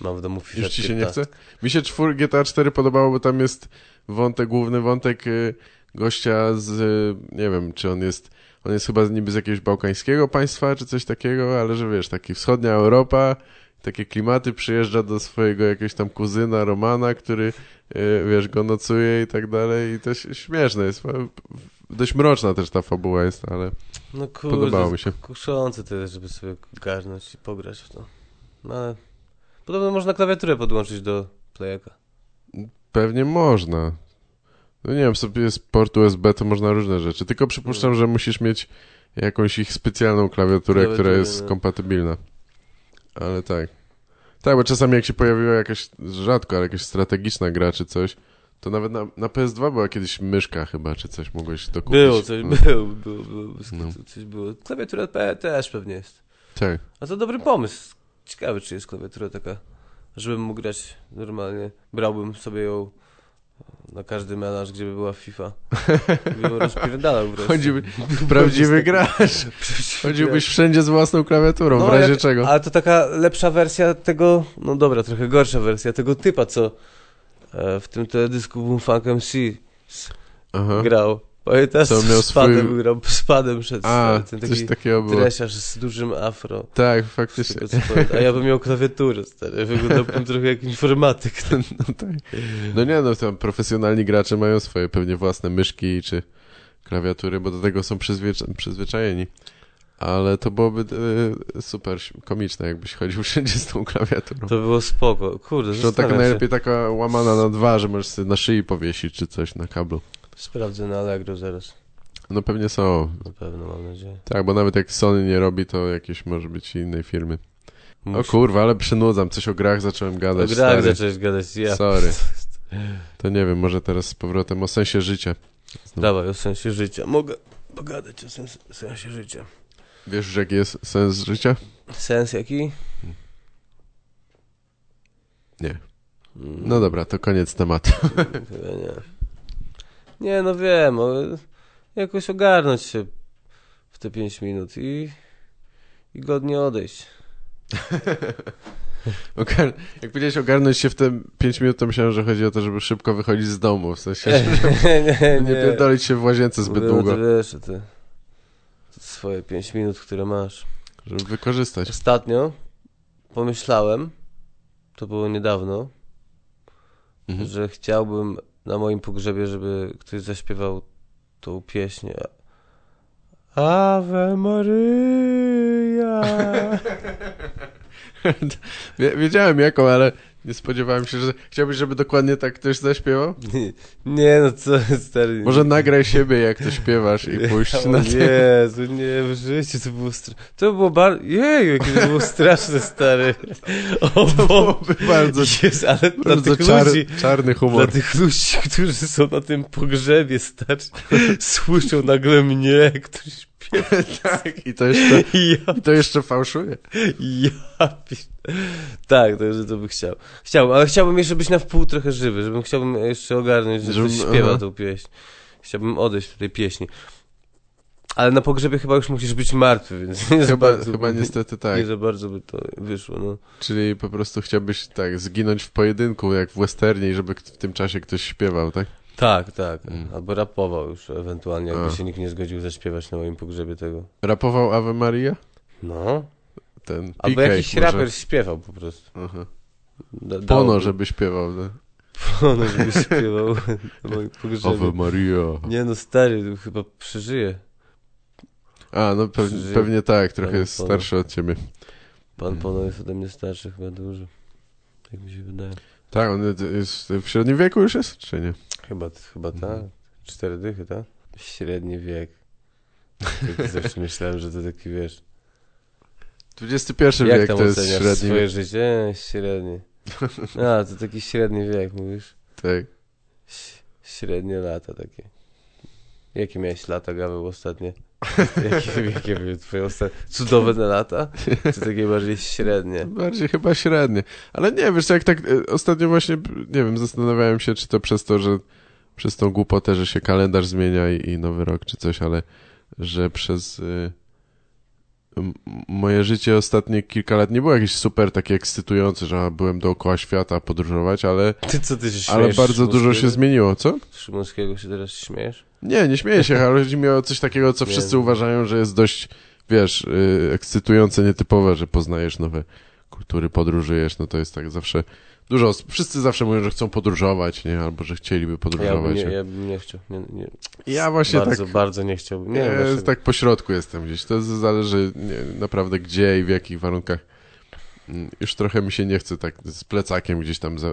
Mam w domu FIFA Już ci się nie 15. chce? Mi się czwór, GTA 4 podobało, bo tam jest wątek, główny wątek y, gościa z, y, nie wiem, czy on jest, on jest chyba niby z jakiegoś bałkańskiego państwa, czy coś takiego, ale że wiesz, taki wschodnia Europa, takie klimaty, przyjeżdża do swojego jakiegoś tam kuzyna Romana, który, y, wiesz, go nocuje i tak dalej i to śmieszne jest. Dość mroczna też ta fabuła jest, ale No kurde, podobało mi się. kuszące to jest, żeby sobie garnąć i pograć w to. No ale... Podobno można klawiaturę podłączyć do playaka. Pewnie można. No nie wiem, sobie jest port USB, to można różne rzeczy. Tylko przypuszczam, że musisz mieć jakąś ich specjalną klawiaturę, która Klawiaturę, jest no. kompatybilna. Ale tak. Tak, bo czasami jak się pojawiła jakaś, rzadko, ale jakaś strategiczna gra czy coś, to nawet na, na PS2 była kiedyś myszka chyba, czy coś mogłeś dokupić. Było coś, no. było, było, było, No. coś było. Klawiatura P też pewnie jest. Tak. A to dobry pomysł. Ciekawe, czy jest klawiatura taka, żebym mógł grać normalnie. Brałbym sobie ją na każdy melanż, gdzie by była FIFA. Bym rozpierdalał wreszcie. Chodziłby, prawdziwy gracz. [LAUGHS] Chodziłbyś wszędzie z własną klawiaturą, w razie jak- czego. Ale to taka lepsza wersja tego, no dobra, trochę gorsza wersja tego typa, co w tym teledysku Boomfunk MC Aha. grał. Pamiętasz? To miał z padem swój- grał, z padem szedł. A, ten coś taki takiego było. dresiarz z dużym afro. Tak, faktycznie. A ja bym miał klawiaturę, stary. Wyglądałbym [LAUGHS] trochę jak informatyk. No, tak. no nie, no tam profesjonalni gracze mają swoje pewnie własne myszki czy klawiatury, bo do tego są przyzwycza- przyzwyczajeni. Ale to byłoby e, super komiczne, jakbyś chodził [LAUGHS] wszędzie z tą klawiaturą. To było spoko. Kurde, To tak najlepiej taka łamana na dwa, że możesz sobie na szyi powiesić czy coś na kablu. Sprawdzę na Allegro zaraz. No pewnie są. Na pewno, mam nadzieję. Tak, bo nawet jak Sony nie robi, to jakieś może być innej firmy. O Musi- kurwa, ale przynudzam. Coś o grach zacząłem O gadać. grach stary. zacząłeś gadać. Ja. Sorry. [LAUGHS] To nie wiem, może teraz z powrotem o sensie życia. Dawaj, o sensie życia. Mogę pogadać o sens, sensie życia. Wiesz jaki jest sens życia? Sens jaki? Nie. Mm, No dobra, to koniec tematu. [LAUGHS] Chyba nie. Nie, no wiem, ale jakoś ogarnąć się w te 5 minut i, i godnie odejść. [LAUGHS] Ogar... Jak powiedziałeś ogarnąć się w te 5 minut, to myślałem, że chodzi o to, żeby szybko wychodzić z domu. W sensie, [LAUGHS] nie, nie, nie pierdolić się w łazience zbyt długo, Ty wiesz, te swoje 5 minut, które masz. żeby wykorzystać. Ostatnio pomyślałem, to było niedawno, Mhm. że chciałbym na moim pogrzebie, żeby ktoś zaśpiewał tą pieśń. Ave Maria. [LAUGHS] Wie- Wiedziałem jaką, ale Nie spodziewałem się, że chciałbyś, żeby dokładnie tak ktoś zaśpiewał? Nie, [LAUGHS] nie no co, stary. Może nagraj siebie, jak to śpiewasz i [LAUGHS] pójść O na tym. Jezu, nie, w życiu to było straszne. To było bardzo, jej, jakie to było straszne, stary. O, To byłoby bardzo, Jest, ale dla bardzo tych czar, ludzi, czarny dla humor. tych ludzi, którzy są na tym pogrzebie, stary, słyszą nagle mnie, który śpiewa. [LAUGHS] Tak, i to jeszcze, [LAUGHS] ja, i to jeszcze fałszuje. ja Tak, to, że to by chciał. Chciałbym, ale chciałbym jeszcze być na wpół trochę żywy, żebym chciałbym jeszcze ogarnąć, że Żebym- ktoś śpiewa aha. tą pieśń. Chciałbym odejść tej pieśni. Ale na pogrzebie chyba już musisz być martwy, więc nie za Chyba, bardzo, chyba niestety tak. nie za bardzo by to wyszło, no. Czyli po prostu chciałbyś tak zginąć w pojedynku, jak w westernie, żeby w tym czasie ktoś śpiewał, tak? Tak, tak. Mm. Albo rapował już ewentualnie, jakby A. się nikt nie zgodził zaśpiewać na moim pogrzebie tego. Rapował Ave Maria? No. Ten Albo jakiś może. raper śpiewał po prostu. Aha. Da, Pono, żeby śpiewał. No. Pono, żeby śpiewał na moim [LAUGHS] pogrzebie. Ave Maria. Nie no, stary, chyba przeżyje. A, no pewnie, Żyje. pewnie tak, trochę Panie jest Pono. starszy od ciebie. Pan Mm. Pono jest ode mnie starszy chyba dużo. Jak mi się wydaje. Tak, on jest w średnim wieku już jest, czy nie? Chyba, chyba tak. Mhm. Cztery dychy, tak? Średni wiek. Tak zawsze myślałem, że to taki, wiesz... XXI Jak wiek tam to jest średni swoje wiek. życie? Średni. A, to taki średni wiek, mówisz? Tak. Ś- Średnie lata takie. Jakie miałeś lata, Gaweł, ostatnie? Jakie, jakie były twoje ostatnie? Cudowne lata? Czy takie bardziej średnie? Bardziej chyba średnie. Ale nie, wiesz, jak tak e, ostatnio właśnie, nie wiem, zastanawiałem się, czy to przez to, że przez tą głupotę, że się kalendarz zmienia i, i nowy rok, czy coś, ale że przez y, moje życie ostatnie kilka lat nie było jakieś super takie ekscytujące, że byłem dookoła świata podróżować, ale, Ty co, ty się ale śmiejesz? bardzo dużo się zmieniło, co? Szymońskiego się teraz śmiejesz? Nie, nie śmieję się, ale chodzi mi o coś takiego, co Nie. wszyscy uważają, że jest dość, wiesz, y, ekscytujące, nietypowe, że poznajesz nowe kultury, podróżujesz, no to jest tak zawsze, dużo, osób- wszyscy zawsze mówią, że chcą podróżować, nie, albo że chcieliby Ja bym podróżować. nie, Ja, bym nie chciał. Nie, nie. ja właśnie bardzo, tak, bardzo nie chciałbym. Nie, tak po środku jestem gdzieś, to zależy nie, naprawdę gdzie i w jakich warunkach. Mm, Już trochę mi się nie chce tak z plecakiem gdzieś tam za,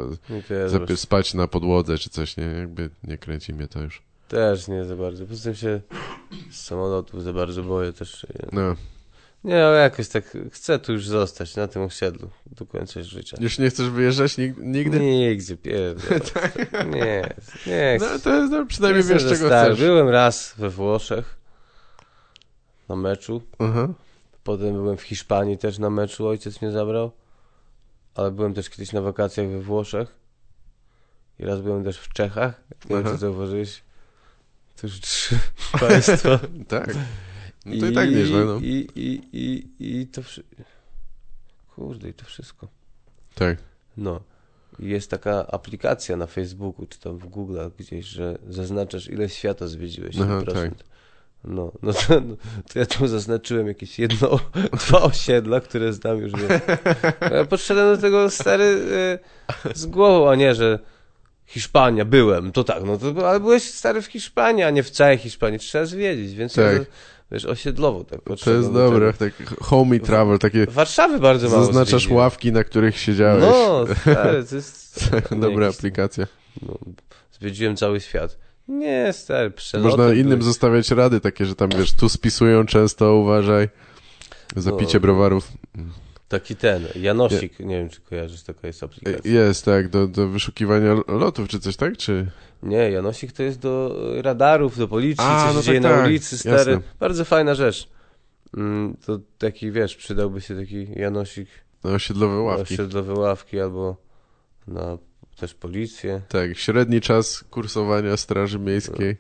za, spać na podłodze czy coś, nie, jakby nie kręci mnie to już. Też nie za bardzo. Poza tym się z samolotów za bardzo boję też. No, Nie, ale jakoś tak chcę tu już zostać na tym osiedlu do końca życia. już nie chcesz wyjeżdżać nig- nigdy? Nigdzie, pierdolę. [LAUGHS] Nie, nie No chcę. to jest, no, przynajmniej wiesz czego stary. chcesz. Byłem raz we Włoszech na meczu. Aha. Potem byłem w Hiszpanii też na meczu, ojciec mnie zabrał. Ale byłem też kiedyś na wakacjach we Włoszech. I raz byłem też w Czechach. Nie wiem, czy zauważyłeś. Już trzy [LAUGHS] państwa. Tak. No to i, tak nieźle, no. I, i, i, i to wszystko. Kurde, i to wszystko. Tak. No. I Jest taka aplikacja na Facebooku, czy tam w Google gdzieś, że zaznaczasz ile świata zwiedziłeś. Aha, 1%. tak. No, no to, no to ja tu zaznaczyłem jakieś jedno, [LAUGHS] dwa osiedla, które znam już. Wiem. [LAUGHS] Ja podszedłem do tego stary y, z głową, a nie, że Hiszpania, byłem, to tak, no to, ale byłeś stary w Hiszpanii, a nie w całej Hiszpanii, trzeba zwiedzić, więc Tak. ja, wiesz, osiedlowo tak To jest do dobre. Tak homey travel, takie Warszawy bardzo mało zaznaczasz zwiedziłem. ławki, na których siedziałeś. No, stary, to jest... [LAUGHS] Dobra jakiś- aplikacja. No, zwiedziłem cały świat. Nie, stary, przelotem. Można innym były- zostawiać rady takie, że tam wiesz, tu spisują często, uważaj. Za No. picie browarów. Taki ten, Janosik, nie wiem czy kojarzysz, taka jest aplikacja. Jest, tak, do, do wyszukiwania lotów czy coś, tak? Czy... Nie, Janosik to jest do radarów, do policji, A, co się no dzieje tak, na tak, ulicy, stary. jasne. Bardzo fajna rzecz. Mm, to taki, wiesz, przydałby się taki Janosik No, osiedlowe na ławki. osiedlowe ławki albo na też policję. Tak, średni czas kursowania Straży Miejskiej,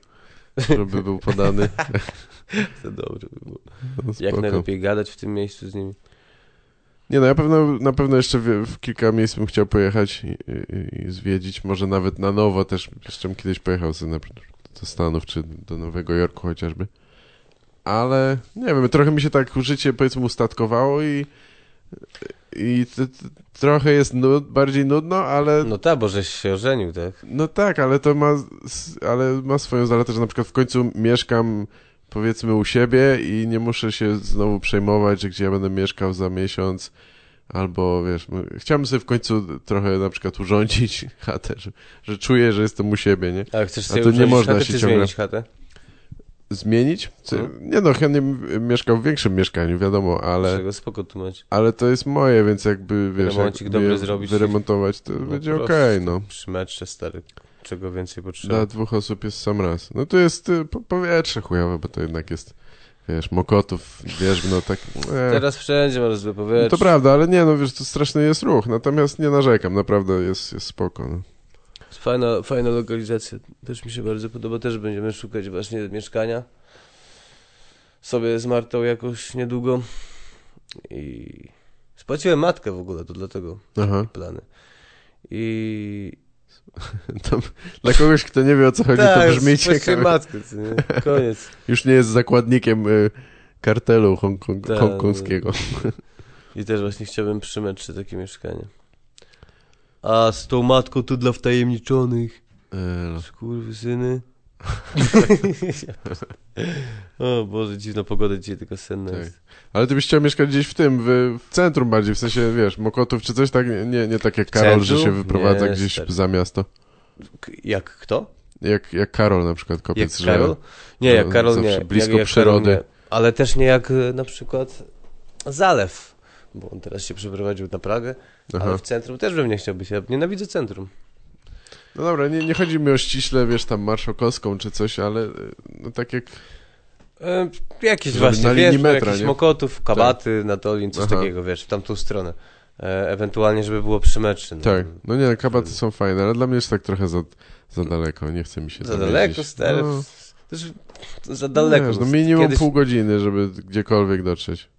żeby był podany. [LAUGHS] To dobrze by było. No, Jak najlepiej gadać w tym miejscu z nimi. Nie no, ja pewno, na pewno jeszcze w, w kilka miejsc bym chciał pojechać i, i, i zwiedzić. Może nawet na nowo też. Jeszcze bym kiedyś pojechał sobie na do Stanów czy do Nowego Jorku chociażby. Ale nie wiem, trochę mi się tak życie powiedzmy ustatkowało i, i t, t, trochę jest nud, bardziej nudno, ale No tak, bo żeś się ożenił, tak? no tak, ale to ma, ale ma swoją zaletę, że na przykład w końcu mieszkam powiedzmy u siebie i nie muszę się znowu przejmować, że gdzie ja będę mieszkał za miesiąc, Albo, wiesz, m- chciałbym sobie w końcu trochę na przykład urządzić [LAUGHS] chatę, że, że czuję, że jestem u siebie, nie? Ale chcesz A sobie to nie można chatę, się ciągle- zmienić chatę? Zmienić? Mhm. Nie no, chętnie bym mieszkał w większym mieszkaniu, wiadomo, ale, Czego spoko tu macie. ale to jest moje, więc jakby, wiesz, Remoncik jak dobry je zrobić. wyremontować, to No będzie okej, no. Przy metrze stary. Czego więcej potrzeba. Dla dwóch osób jest sam raz. No to jest y, po- powietrze chujowe, bo to jednak jest, wiesz, Mokotów, wiesz, no tak... E, Teraz wszędzie masz złe powietrze. no to prawda, ale nie, no wiesz, to straszny jest ruch, natomiast nie narzekam, naprawdę jest, jest spoko, no. Fajna, fajna lokalizacja. Też mi się bardzo podoba. Też będziemy szukać właśnie mieszkania. Sobie z Martą jakoś niedługo. I spłaciłem matkę w ogóle, to dlatego Aha. plany. I [LAUGHS] To, dla kogoś, kto nie wie o co chodzi, tak, to brzmi spłaciłem ciekawe. matkę, nie? Koniec. [LAUGHS] Już nie jest zakładnikiem y, kartelu hongkong, Tak, hongkongskiego. [LAUGHS] I też właśnie chciałbym przy metrze takie mieszkanie. A z tą matką to dla wtajemniczonych. No. Skurwysyny. [LAUGHS] o Boże, dziwna pogoda dzisiaj, tylko senna Tak. jest. Ale ty byś chciał mieszkać gdzieś w tym, w, w centrum bardziej, w sensie, wiesz, Mokotów czy coś tak, nie, nie tak jak Karol, że centrum? się wyprowadza Nie, gdzieś stary. za miasto. Jak kto? Jak, jak Karol na przykład, Jak kopiec, że... Karol? Nie, jak Karol nie. blisko jak, jak przyrody. Karol, nie. Ale też nie jak e, na przykład Zalew. Bo on teraz się przeprowadził na Pragę, Aha. ale w centrum też bym nie chciał być. Ja nienawidzę centrum. No dobra, nie, nie chodzi mi o ściśle, wiesz, tam marszałkowską czy coś, ale y, no tak jak... E, jakieś właśnie, wiesz, metra, jakiś nie? Mokotów, Kabaty, Natolin, coś Aha. takiego, wiesz, w tamtą stronę. E, ewentualnie, żeby było przy meczy. No. Tak, no nie, kabaty są fajne, ale dla mnie jest tak trochę za, za daleko, nie chce mi się Za daleko, jeździć. stary. No, Też za daleko. Wiesz, no minimum Kiedyś- pół godziny, żeby gdziekolwiek dotrzeć.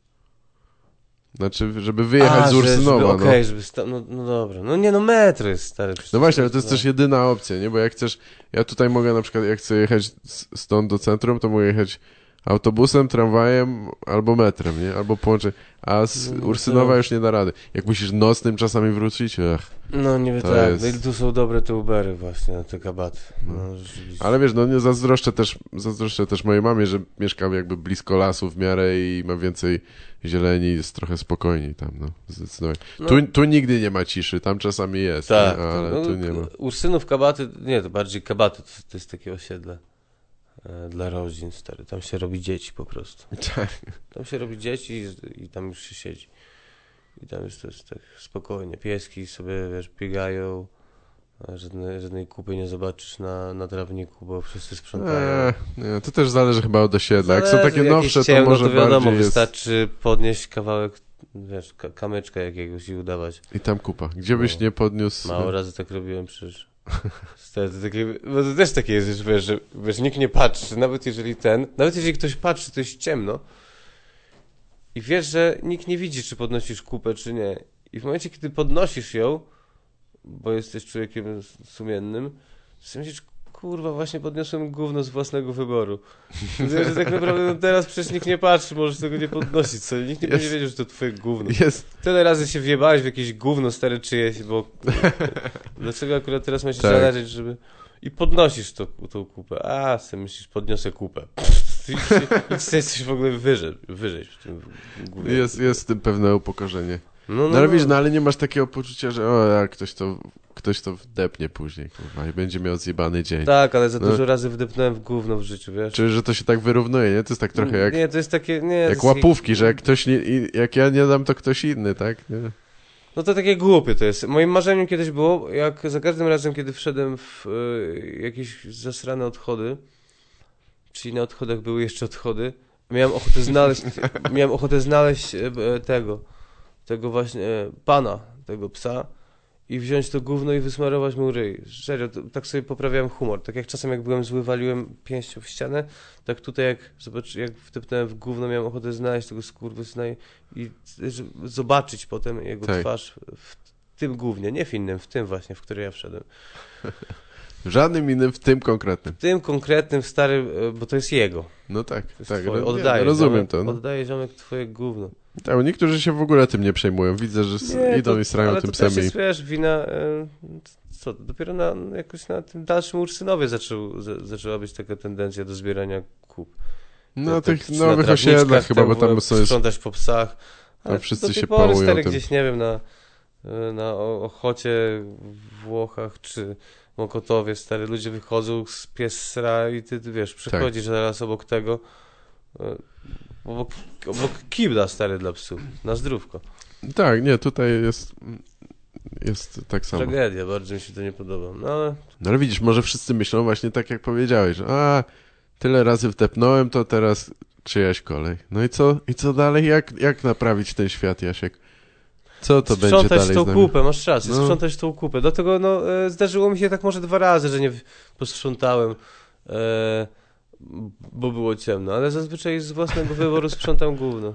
Znaczy, żeby wyjechać A, z Ursynowa, no. Okej, żeby sta- no, no dobra. No nie no, metro jest stary. No właśnie, ale to jest no. też jedyna opcja, nie? Bo jak chcesz, ja tutaj mogę na przykład, jak chcę jechać stąd do centrum, to mogę jechać autobusem, tramwajem albo metrem, nie? Albo połączeń. A z No, no Ursynowa już nie da rady. Jak musisz nocnym czasami wrócić, ach. No nie To tak, jest- no i tu są dobre te Ubery właśnie na te kabaty. No. Ale wiesz, no nie zazdroszczę też, zazdroszczę też mojej mamie, że mieszka jakby blisko lasu w miarę i ma więcej zieleni, jest trochę spokojniej tam, no. Zdecydowanie. Tu, tu nigdy nie ma ciszy, tam czasami jest, Tak, nie? ale tu nie ma. Ursynów, Kabaty, nie, to bardziej Kabaty, to, to jest takie osiedle dla rodzin, stary. Tam się robi dzieci po prostu. [LAUGHS] Tak. Tam się robi dzieci i, i tam już się siedzi. I tam już to jest tak spokojnie. Pieski sobie, wiesz, biegają. Żadnej, żadnej kupy nie zobaczysz na, na trawniku, bo wszyscy sprzątają. Eee, nie, to też zależy chyba od osiedla. Jak są takie nowsze, to ciemno, może to wiadomo, bardziej jest... wystarczy podnieść kawałek, wiesz, ka kamyczka jakiegoś i udawać. I tam kupa. Gdzie byś No. nie podniósł... Mało razy tak robiłem przecież. [LAUGHS] Stary, to bo to też takie jest, że wiesz, że wiesz, nikt nie patrzy, nawet jeżeli ten, nawet jeżeli ktoś patrzy, to jest ciemno i wiesz, że nikt nie widzi, czy podnosisz kupę, czy nie. I w momencie, kiedy podnosisz ją, bo jesteś człowiekiem sumiennym, sobie myślisz, kurwa, właśnie podniosłem gówno z własnego wyboru. Że, że tak naprawdę no teraz przecież nikt nie patrzy, możesz tego nie podnosić sobie. Nikt nie Jest. będzie wiedział, że to twoje gówno. Jest... Tyle razy się wjebałeś w jakieś gówno stare czyjeś, bo dlaczego akurat teraz ma się Tak. zależeć, żeby... I podnosisz to, tą kupę. A, sobie myślisz, podniosę kupę. I, i, i ty jesteś w ogóle wyżej, wyżej w tym gównie. Jest, jest w tym pewne upokorzenie. No, No ale widzisz, no ale nie masz takiego poczucia, że o, jak ktoś to, ktoś to wdepnie później, kurwa, i będzie miał zjebany dzień. Tak, ale za No. dużo razy wdepnąłem w gówno w życiu, wiesz? Czy że to się tak wyrównuje, nie? To jest tak trochę jak, Nie, to jest takie... Nie, jak łapówki, że jak ktoś nie, jak ja nie dam, to ktoś inny, tak? Nie? No to takie głupie to jest. Moim marzeniem kiedyś było, jak za każdym razem, kiedy wszedłem w y, jakieś zasrane odchody, czyli na odchodach były jeszcze odchody, miałem ochotę znaleźć, miałem ochotę znaleźć e, e, tego, tego właśnie pana, tego psa i wziąć to gówno i wysmarować mu ryj. Serio, tak sobie poprawiałem humor. Tak jak czasem jak byłem zły, waliłem pięścią w ścianę, tak tutaj jak, zobacz, jak wtepnąłem w gówno, miałem ochotę znaleźć tego skurwysyna i, i zobaczyć potem jego Tak. twarz w tym głównie, nie w innym, w tym właśnie, w który ja wszedłem. [LAUGHS] W żadnym innym, w tym konkretnym. W tym konkretnym, stary, e, bo to jest jego. No tak, tak, twoje. no, Oddaję, nie, rozumiem ziomek, to. No. Oddaję ziomek twoje gówno. Tak, niektórzy się w ogóle tym nie przejmują. Widzę, że Nie, idą to- i srają ale tym to też psem i... jest, wiesz, wina, e, co, dopiero na, jakoś na tym dalszym Ursynowie zaczął, za, zaczęła być taka tendencja do zbierania kup. No Tak, tych tak, nowych na osiedlach chyba, bo tam są. Sprzątać po psach, Tam wszyscy się pory, pałują stary, tym. gdzieś, nie wiem, na, na O- Ochocie w Włochach, czy Mokotowie, stary, ludzie wychodzą z pies sra i ty, ty wiesz, przechodzisz zaraz obok tego, e, obok, obok kibla, stary, dla psów, na zdrówko. Tak, nie, tutaj jest, jest tak samo. Tragedia, bardzo mi się to nie podoba. No ale No ale widzisz, może wszyscy myślą właśnie tak, jak powiedziałeś, że a, tyle razy wtepnąłem, to teraz czyjaś kolej. No i co, i co dalej? Jak, jak naprawić ten świat, Jasiek? Co to będzie sprzątać dalej tą z nami? kupę, masz rację, No. sprzątać tą kupę. Dlatego no, e, zdarzyło mi się tak może dwa razy, że nie posprzątałem, e, bo było ciemno, ale zazwyczaj z własnego wyboru sprzątam gówno.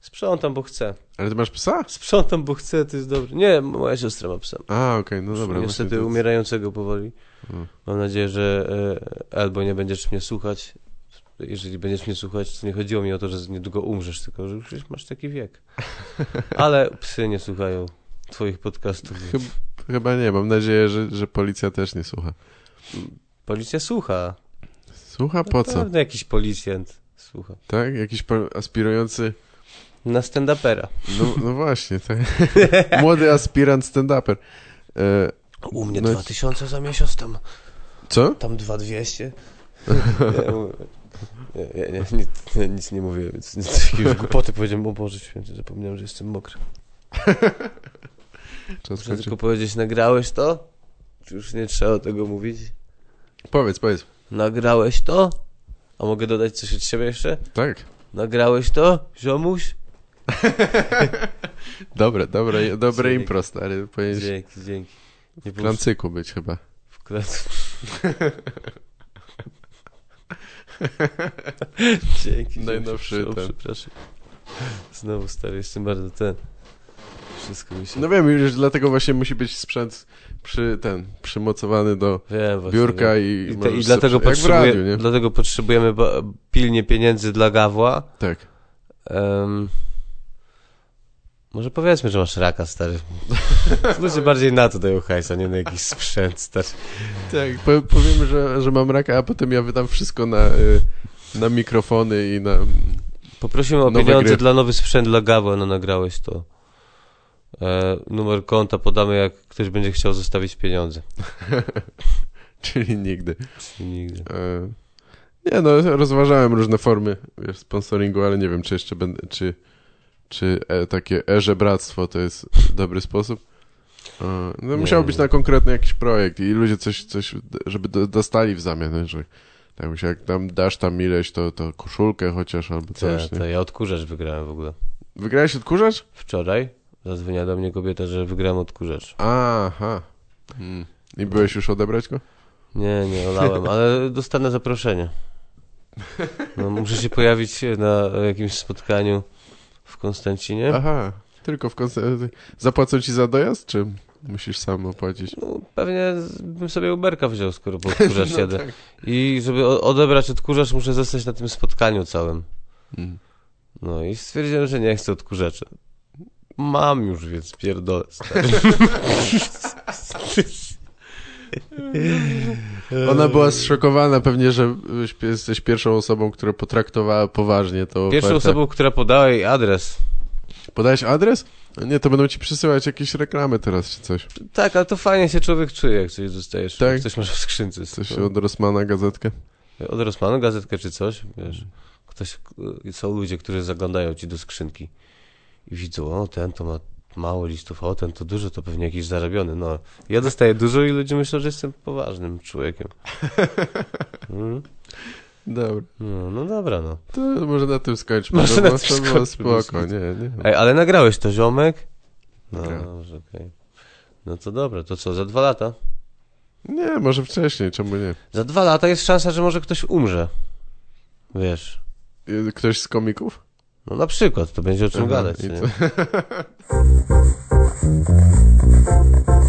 Sprzątam, bo chcę. Ale ty masz psa? Sprzątam, bo chcę, to jest dobrze. Nie, moja siostra ma psa. A, okej, no dobra. Niestety to- umierającego powoli. Mm. Mam nadzieję, że e, albo nie będziesz mnie słuchać. Jeżeli będziesz mnie słuchać, to nie chodziło mi o to, że niedługo umrzesz, tylko że już masz taki wiek. [LAUGHS] Ale psy nie słuchają twoich podcastów. Chyba, chyba nie, mam nadzieję, że, że policja też nie słucha. Policja słucha. Słucha po co? Pewno jakiś policjant słucha. Tak? Jakiś aspirujący... Na stand-upera. No, no [LAUGHS] właśnie, tak. [LAUGHS] Młody aspirant stand-uper. E, U mnie No- 2000 za miesiąc, tam, co? tam 2200. [LAUGHS] Nie, nie, nie, nie, nic, nie, nic nie mówię, więc nic takiego głupoty powiedziałem, o Boże Święty, zapomniałem, że jestem mokry. Muszę tylko powiedzieć, nagrałeś to? Czy już nie trzeba tego mówić? Powiedz, powiedz. Nagrałeś to? A mogę dodać coś od siebie jeszcze? Tak. Nagrałeś to, ziomuś? [LAUGHS] Dobre, dobre, dobre Dzięki. impro, stary. Powinieneś Dzięki, dzięki. Nie w klancyku być chyba. W klatce. [LAUGHS] Dzięki. Najnowszy ten. Przepraszam. Znowu stary, jestem bardzo ten. Wszystko mi się... No wiem, już dlatego właśnie musi być sprzęt przy ten, przymocowany do wiem, biurka wiem. i, I, te, I dlatego, sobie- potrzebuję, radiu, nie? dlatego potrzebujemy pilnie pieniędzy dla Gawła. Tak. Em, może powiedzmy, że masz raka, stary. [LAUGHS] Ludzie bardziej na to dają hajsa, nie na jakiś sprzęt, stary. Tak, po, powiemy, że, że mam raka, a potem ja wydam wszystko na, y, na mikrofony i na... Poprosimy o pieniądze gry. dla nowy sprzęt dla Gawła, no nagrałeś to. E, numer konta podamy, jak ktoś będzie chciał zostawić pieniądze. [LAUGHS] Czyli nigdy. Czyli nigdy. E, nie no, rozważałem różne formy wiesz, sponsoringu, ale nie wiem, czy jeszcze będę, czy, czy e, takie e-żebractwo to jest dobry sposób. E, no, Nie, musiał być na konkretny jakiś projekt i ludzie coś, coś żeby do, dostali w zamian, że tak jak tam dasz tam ileś, to, to koszulkę chociaż albo coś. Nie? to ja odkurzacz wygrałem w ogóle. Wygrałeś odkurzacz? Wczoraj zadzwoniła do mnie kobieta, że wygrałem odkurzacz. Aha. Mm. I byłeś już odebrać go? Nie, nie olałem, ale dostanę zaproszenie. No, muszę się pojawić na jakimś spotkaniu w Konstancinie. Aha. Tylko w konce- Zapłacą ci za dojazd, czy musisz sam opłacić? No, pewnie bym sobie Uberka wziął, skoro po [LAUGHS] odkurzacz No jadę. tak. I żeby odebrać odkurzacz, muszę zostać na tym spotkaniu całym. Mm. No i stwierdziłem, że nie chcę odkurzacza. Mam już, więc pierdolę. Ona była zszokowana pewnie, że jesteś pierwszą osobą, która potraktowała poważnie to Pierwszą ofertę. osobą, która podała jej adres. Podałeś adres? Nie, to będą ci przysyłać jakieś reklamy teraz czy coś. Tak, ale to fajnie się człowiek czuje, jak coś dostajesz. Tak? Coś masz w skrzynce. Coś od Rosmana gazetkę. Od Rosmanu gazetkę czy coś, wiesz. Ktoś, są ludzie, którzy zaglądają ci do skrzynki i widzą, o ten to ma mało listów, o ten to dużo, to pewnie jakiś zarabiony. No, ja dostaję dużo i ludzie myślą, że jestem poważnym człowiekiem. [LAUGHS] Mm. Dobra. No, no dobra, no. To może na tym skończmy. Może na tym skończmy. spoko, nie, nie. Ej, ale nagrałeś to, ziomek? No, dobrze, okej. No to dobra, to co, za dwa lata? Nie, może wcześniej, czemu nie? Za dwa lata jest szansa, że może ktoś umrze. Wiesz. Y, Ktoś z komików? No na przykład, to będzie o czym Aha, gadać. [LAUGHS]